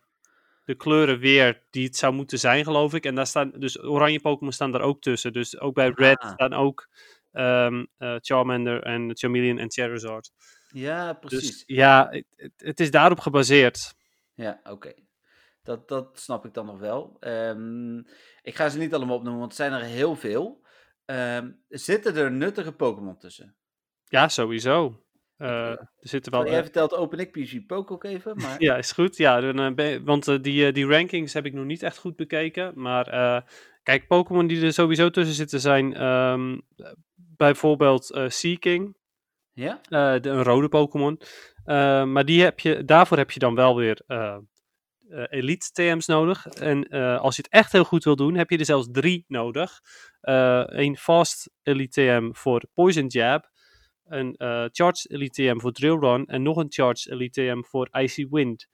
B: de kleuren weer die het zou moeten zijn, geloof ik. En daar staan, dus oranje Pokémon staan daar ook tussen. Dus ook bij Red
A: Ah.
B: staan ook ehm, eh, Charmander en Charmeleon en Charizard.
A: ja, precies.
B: Dus ja, het, het- het is daarop gebaseerd.
A: Ja, oké. Dat, dat snap ik dan nog wel. Ehm, ik ga ze niet allemaal opnoemen, want het zijn er heel veel. Ehm, zitten er nuttige Pokémon tussen?
B: Ja, sowieso. Er zitten wel...
A: jij vertelt, open ik PvP Poke ook even. Maar...
B: ja, is goed. Ja, dan, want die, die rankings heb ik nog niet echt goed bekeken. Maar kijk, Pokémon die er sowieso tussen zitten zijn ehm, bijvoorbeeld Seeking.
A: Ja?
B: de, een rode Pokémon. maar die heb je, daarvoor heb je dan wel weer uh, elite TM's nodig. En uh, als je het echt heel goed wil doen, heb je er zelfs drie nodig. Uh, een fast elite TM voor Poison Jab. Een charge elite TM voor Drill Run. En nog een charge elite TM voor Icy Wind.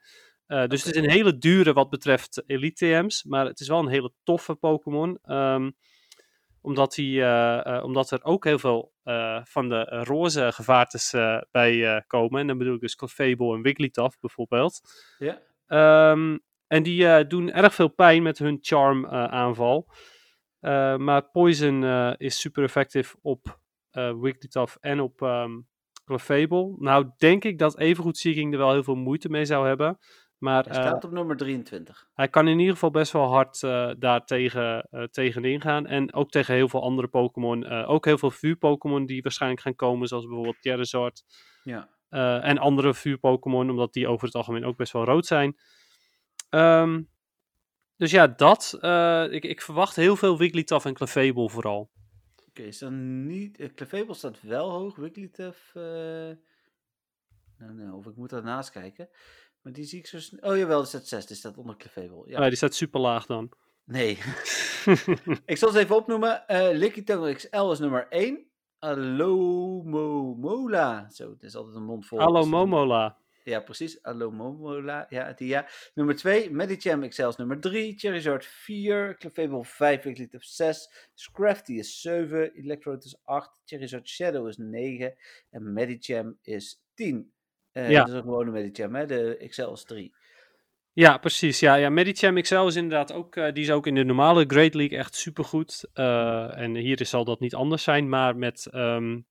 B: dus okay. het is een hele dure wat betreft elite TM's. Maar het is wel een hele toffe Pokémon. Um, omdat, die, omdat er ook heel veel van de roze gevaartes bij komen. En dan bedoel ik dus Clefable en Wigglytuff bijvoorbeeld.
A: Ja.
B: Um, en die doen erg veel pijn met hun charm aanval. Maar Poison is super effectief op Wigglytuff en op um, Clefable. Nou denk ik dat evengoed Seeking er wel heel veel moeite mee zou hebben. Maar,
A: hij staat op nummer 23.
B: Hij kan in ieder geval best wel hard daar tegen, tegenin gaan. En ook tegen heel veel andere Pokémon. ook heel veel vuur-Pokémon die waarschijnlijk gaan komen. Zoals bijvoorbeeld Charizard.
A: Ja.
B: Uh, en andere vuur-Pokémon, omdat die over het algemeen ook best wel rood zijn. Um, dus ja, dat. Uh, ik, ik, verwacht heel veel Wigglytuff en Clefable vooral.
A: Oké, okay, is dan niet... Uh, Clefable staat wel hoog, Wigglytuff... Nou, nou, of ik moet daarnaast kijken. Maar die zie ik zo snel... Oh jawel, die staat 6, die staat onder Clefable. Ja.
B: Oh, die staat super laag dan.
A: Nee. ik zal ze even opnoemen. Uh, Lickitung XL is nummer 1. Alomomola. Zo, het is altijd een mond vol.
B: Alomomola.
A: Ja, precies. Alomomola. Ja, die ja. Nummer 2, Medicham XL is nummer 3. Charizard 4. Clefable 5. Wigglytuff 6. Scrafty is 7. Electrode is 8. Charizard Shadow is 9. En Medicham is 10. Uh, ja. Dat is een gewone Medicham, hè? De is 3.
B: Ja, precies. Ja, ja Medicham XL is inderdaad ook, uh, die is ook in de normale Great League echt supergoed. Uh, en hier zal dat niet anders zijn, maar met um,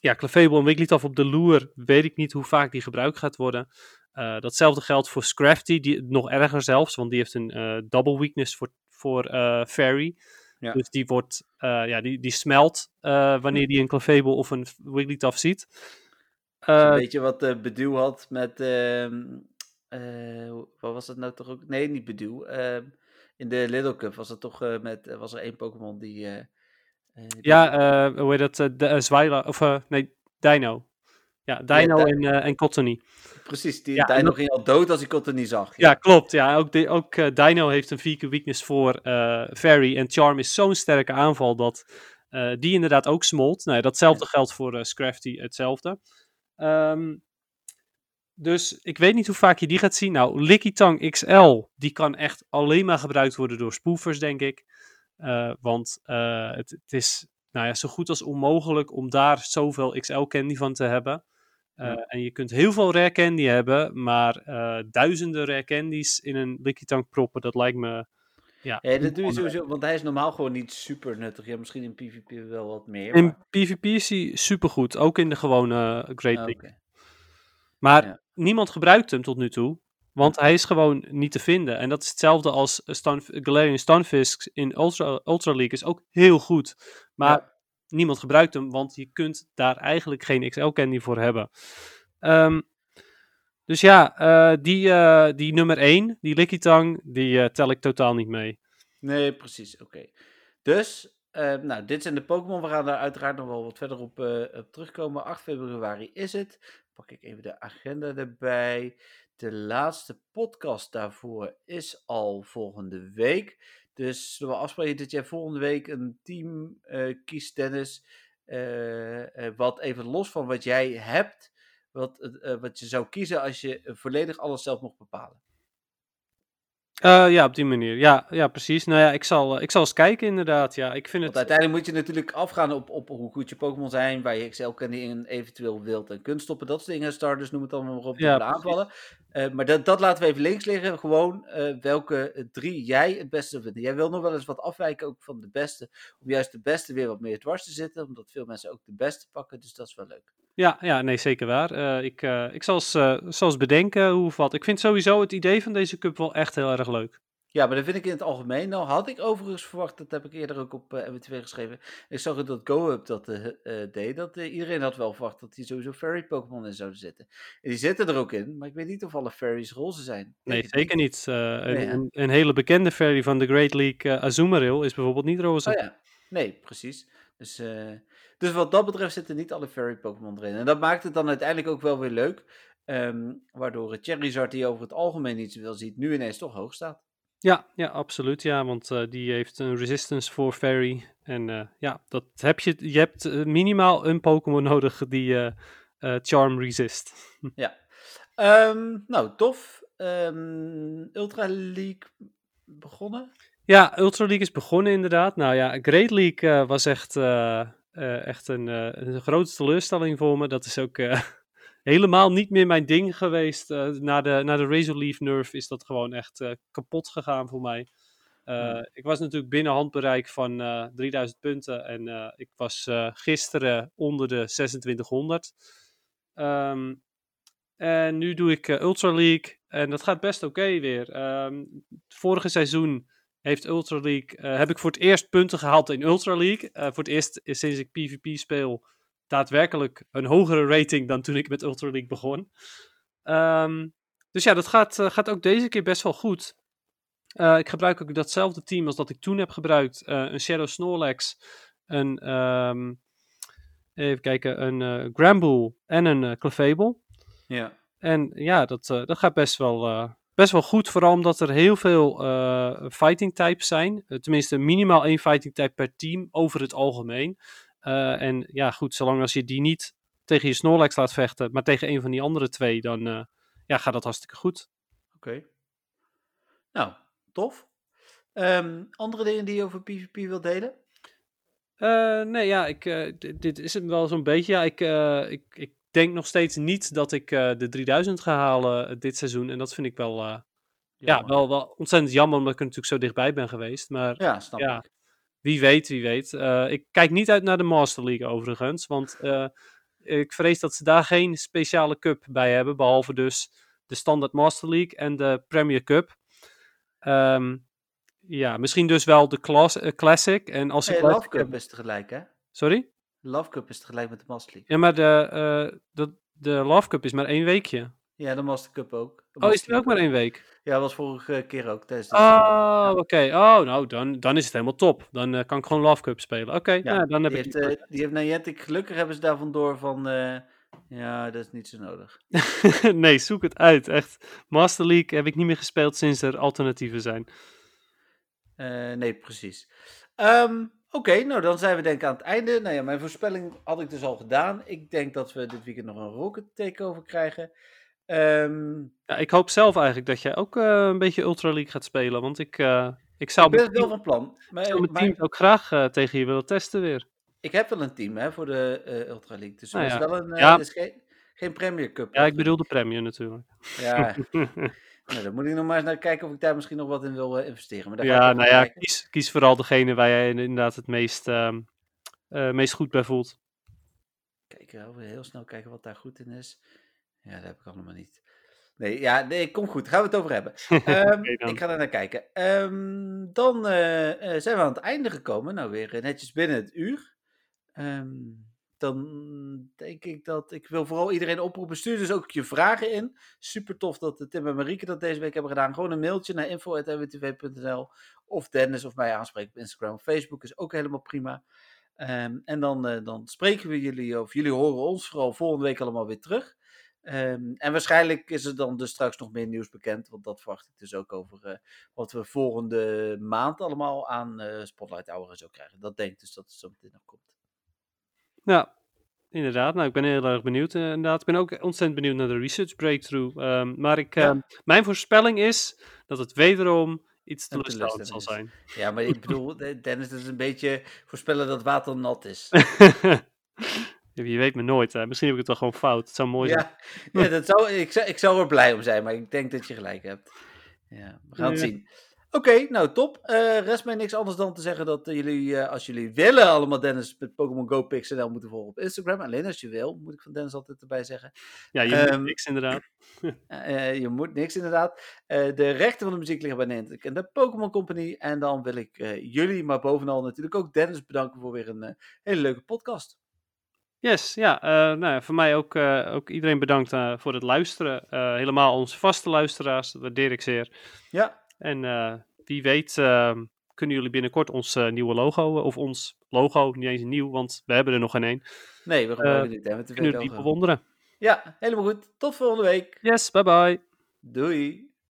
B: ja, Clefable en Wigglytuff op de loer weet ik niet hoe vaak die gebruikt gaat worden. Uh, datzelfde geldt voor Scrafty, die, nog erger zelfs, want die heeft een double weakness voor, voor Fairy. Ja. Dus die, wordt, ja, die, die smelt wanneer die een Clefable of een Wigglytuff ziet.
A: een beetje wat uh, Bedoel had met ehm, wat was het nou toch ook? Nee, niet Bedoel. Uh, in de Little Cup was het toch met. was er één Pokémon die.
B: Die ja, hoe heet dat? de Zwyla. Of nee, Dino. Ja, Dino ja, en, en Cottony.
A: Precies, die, ja, Dino ging al dood als hij Cottony zag.
B: Ja, ja klopt. Ja, ook, de, ook Dino heeft een vier weakness voor Fairy. En Charm is zo'n sterke aanval dat die inderdaad ook smolt. Nou, datzelfde geldt voor Scrafty, hetzelfde. Um, dus ik weet niet hoe vaak je die gaat zien. Nou, Licky Tang XL, die kan echt alleen maar gebruikt worden door spoofers, denk ik. Uh, want uh, het, het, is nou ja, zo goed als onmogelijk om daar zoveel XL candy van te hebben. Uh, ja. En je kunt heel veel rare candy hebben, maar duizenden rare candies in een Licky Tang proppen, dat lijkt me... Ja,
A: ja, dat doe je sowieso, want hij is normaal gewoon niet super nuttig. Ja, misschien in PvP wel wat meer.
B: In PvP is hij supergoed, ook in de gewone Great League. Okay. Maar ja niemand gebruikt hem tot nu toe. Want hij is gewoon niet te vinden. En dat is hetzelfde als Stan Galarian Stunfisk in Ultra, Ultra League. Is ook heel goed. Maar ja. niemand gebruikt hem, want je kunt daar eigenlijk geen XL-candy voor hebben. Um, dus ja, uh, die, uh, die nummer 1, die Lickitung, die uh, tel ik totaal niet mee.
A: Nee, precies. Oké. Okay. Dus, nou, dit zijn de Pokémon. We gaan daar uiteraard nog wel wat verder op, op terugkomen. 8 februari is het pak ik even de agenda erbij. De laatste podcast daarvoor is al volgende week. Dus we afspreken dat jij volgende week een team uh, kiest, Dennis. Uh, uh, wat even los van wat jij hebt, wat, wat je zou kiezen als je volledig alles zelf mocht bepalen.
B: Uh, ja, op die manier. Ja, ja precies. Nou ja, ik zal, uh, ik zal eens kijken inderdaad. Ja, ik vind
A: Want
B: het...
A: uiteindelijk moet je natuurlijk afgaan op, op hoe goed je Pokémon zijn, waar je Excel-candy in eventueel wilt en kunt stoppen. Dat soort dingen, starters, noem het allemaal maar op, ja, de aanvallen. Uh, maar dat, dat laten we even links liggen. Gewoon welke drie jij het beste vindt. Jij wil nog wel eens wat afwijken ook van de beste, om juist de beste weer wat meer dwars te zitten, omdat veel mensen ook de beste pakken, dus dat is wel leuk.
B: Ja, ja, nee, zeker waar. Uh, ik, uh, ik zal eens, uh, zal eens bedenken hoe of wat. Ik vind sowieso het idee van deze cup wel echt heel erg leuk.
A: Ja, maar dat vind ik in het algemeen. Nou had ik overigens verwacht, dat heb ik eerder ook op uh, MW2 geschreven. Ik zag het dat GoUp dat uh, deed. Dat iedereen had wel verwacht dat die sowieso fairy Pokémon in zouden zitten. En die zitten er ook in, maar ik weet niet of alle fairies roze zijn.
B: Nee, zeker niet. een, een, hele bekende fairy van de Great League, Azumarill, is bijvoorbeeld niet roze.
A: Oh ja, nee, precies. Dus, dus wat dat betreft zitten niet alle fairy Pokémon erin. En dat maakt het dan uiteindelijk ook wel weer leuk. Um, waardoor Charizard, die over het algemeen niet zoveel ziet, nu ineens toch hoog staat.
B: Ja, ja, absoluut. Ja, want uh, die heeft een resistance voor fairy. En uh, ja, dat heb je. Je hebt uh, minimaal een Pokémon nodig die charm resist.
A: ja. Um, nou, tof. Um, Ultra League begonnen?
B: Ja, Ultra League is begonnen inderdaad. Nou ja, Great League was echt, echt een, een grote teleurstelling voor me. Dat is ook helemaal niet meer mijn ding geweest. Na, de, na de Razor Leaf Nerf is dat gewoon echt kapot gegaan voor mij. Ik was natuurlijk binnen handbereik van 3000 punten en ik was gisteren onder de 2600. Um, ehm, en nu doe ik Ultra League en dat gaat best oké weer. Um, het vorige seizoen heeft Ultra League, heb ik voor het eerst punten gehaald in Ultra League. voor het eerst sinds ik PvP speel daadwerkelijk een hogere rating dan toen ik met Ultra League begon. Um, dus ja, dat gaat, uh, gaat ook deze keer best wel goed. Ik gebruik ook datzelfde team als dat ik toen heb gebruikt. Een Shadow Snorlax, een, um, even kijken, een Gramble en een Clefable.
A: Ja.
B: En ja, dat, dat gaat best wel, best wel goed. Vooral omdat er heel veel fighting types zijn. tenminste, minimaal één fighting type per team over het algemeen. Uh, en ja, goed, zolang als je die niet tegen je Snorlax laat vechten, maar tegen een van die andere twee, dan uh, ja, gaat dat hartstikke goed.
A: Oké. Okay. Nou, tof. Um, andere dingen die je over PvP wilt delen?
B: Uh, nee, ja, ik, dit is het wel zo'n beetje. Ja, ik, ik, ik denk nog steeds niet dat ik de 3000 ga halen dit seizoen. En dat vind ik wel, ja, wel, wel ontzettend jammer, omdat ik er natuurlijk zo dichtbij ben geweest. Maar
A: ja, snap ja, ik.
B: Wie weet, wie weet. Uh, ik kijk niet uit naar de Master League overigens, want ik vrees dat ze daar geen speciale cup bij hebben, behalve dus de Standard Master League en de Premier Cup. Um, ja, misschien dus wel de class, Classic. En als
A: hey, Love Cup is tegelijk, hè?
B: Sorry?
A: Love Cup is tegelijk met de Master League.
B: Ja, maar de, de, de Love Cup is maar één weekje.
A: Ja, de Master Cup ook.
B: oh, is het ook maar één week?
A: Ja, was vorige keer ook.
B: Tijdens oh, oké. Oh, nou, dan, dan is het helemaal top. Dan uh, kan ik gewoon Love Cup spelen. Oké, ja, nou, dan heb
A: die
B: ik...
A: Heeft, uh, die heeft Niantic, gelukkig hebben ze daarvan door van... Uh, ja, dat is niet zo nodig.
B: nee, zoek het uit. Echt. Master League heb ik niet meer gespeeld sinds er alternatieven zijn.
A: nee, precies. Um, Oké, okay, nou dan zijn we denk ik aan het einde. Nou ja, mijn voorspelling had ik dus al gedaan. Ik denk dat we dit weekend nog een Rocket Takeover krijgen. Um,
B: ja, ik hoop zelf eigenlijk dat jij ook uh, een beetje Ultra League gaat spelen. Want ik, uh, ik zou.
A: Ik ben wel van plan.
B: Maar, ik zou mijn team ook graag uh, tegen je willen testen weer.
A: Ik heb wel een team hè, voor de Ultra League. Dus nou, ja. is wel een. Ja. is geen, geen Premier Cup.
B: Ja, ik bedoel de Premier natuurlijk.
A: Ja. nou, dan moet ik nog maar eens naar kijken of ik daar misschien nog wat in wil investeren. Maar daar
B: ja, nou ja, kies, kies, vooral degene waar jij inderdaad het meest, ehm, meest goed bij voelt.
A: Kijk, heel snel kijken wat daar goed in is. Ja, dat heb ik allemaal niet. Nee, ja, nee, kom goed. Gaan we het over hebben. Um, ik ga er naar kijken. Um, dan zijn we aan het einde gekomen. Nou, weer netjes binnen het uur. Um, dan denk ik dat ik wil vooral iedereen oproepen. Stuur dus ook je vragen in. Super tof dat Tim en Marieke dat deze week hebben gedaan. Gewoon een mailtje naar info.mwtv.nl of Dennis of mij aanspreken op Instagram of Facebook is ook helemaal prima. Um, en dan, uh, dan spreken we jullie, of jullie horen ons vooral volgende week allemaal weer terug. Um, en waarschijnlijk is er dan dus straks nog meer nieuws bekend, want dat verwacht ik dus ook over uh, wat we volgende maand allemaal aan uh, Spotlight Hour zo krijgen. Dat denk ik dus dat het zo meteen nog komt.
B: Ja, inderdaad. Nou, ik ben heel erg benieuwd. Uh, inderdaad, ik ben ook ontzettend benieuwd naar de research breakthrough. Um, maar ik, ja. Ehm, mijn voorspelling is dat het wederom iets teleurstellend zal zijn.
A: Ja, maar ik bedoel, Dennis, dat is een beetje voorspellen dat water nat is.
B: Je weet me nooit. Hè. Misschien heb ik het wel gewoon fout. Het zou mooi
A: zijn. Ja, dat zou, ik, zou, ik zou er blij om zijn, maar ik denk dat je gelijk hebt. Ja, we gaan het zien. Oké, nou top. Uh, rest mij niks anders dan te zeggen dat uh, jullie, uh, als jullie willen, allemaal Dennis met Pokémon Go Pixel moeten volgen op Instagram. Alleen als je wil, moet ik van Dennis altijd erbij zeggen.
B: Ja, je um, moet niks inderdaad.
A: je moet niks inderdaad. de rechten van de muziek liggen bij Niantic en de Pokémon Company. En dan wil ik jullie, maar bovenal natuurlijk ook Dennis bedanken voor weer een hele leuke podcast.
B: Yes, ja. nou, voor mij ook, ook iedereen bedankt voor het luisteren. helemaal onze vaste luisteraars, dat waardeer ik zeer.
A: Ja.
B: En uh, wie weet uh, kunnen jullie binnenkort ons uh, nieuwe logo, of ons logo, niet eens nieuw, want we hebben er nog geen één.
A: Nee, we gebruiken niet. Hè,
B: kunnen jullie bewonderen.
A: Ja, helemaal goed. Tot volgende week.
B: Yes, bye bye.
A: Doei.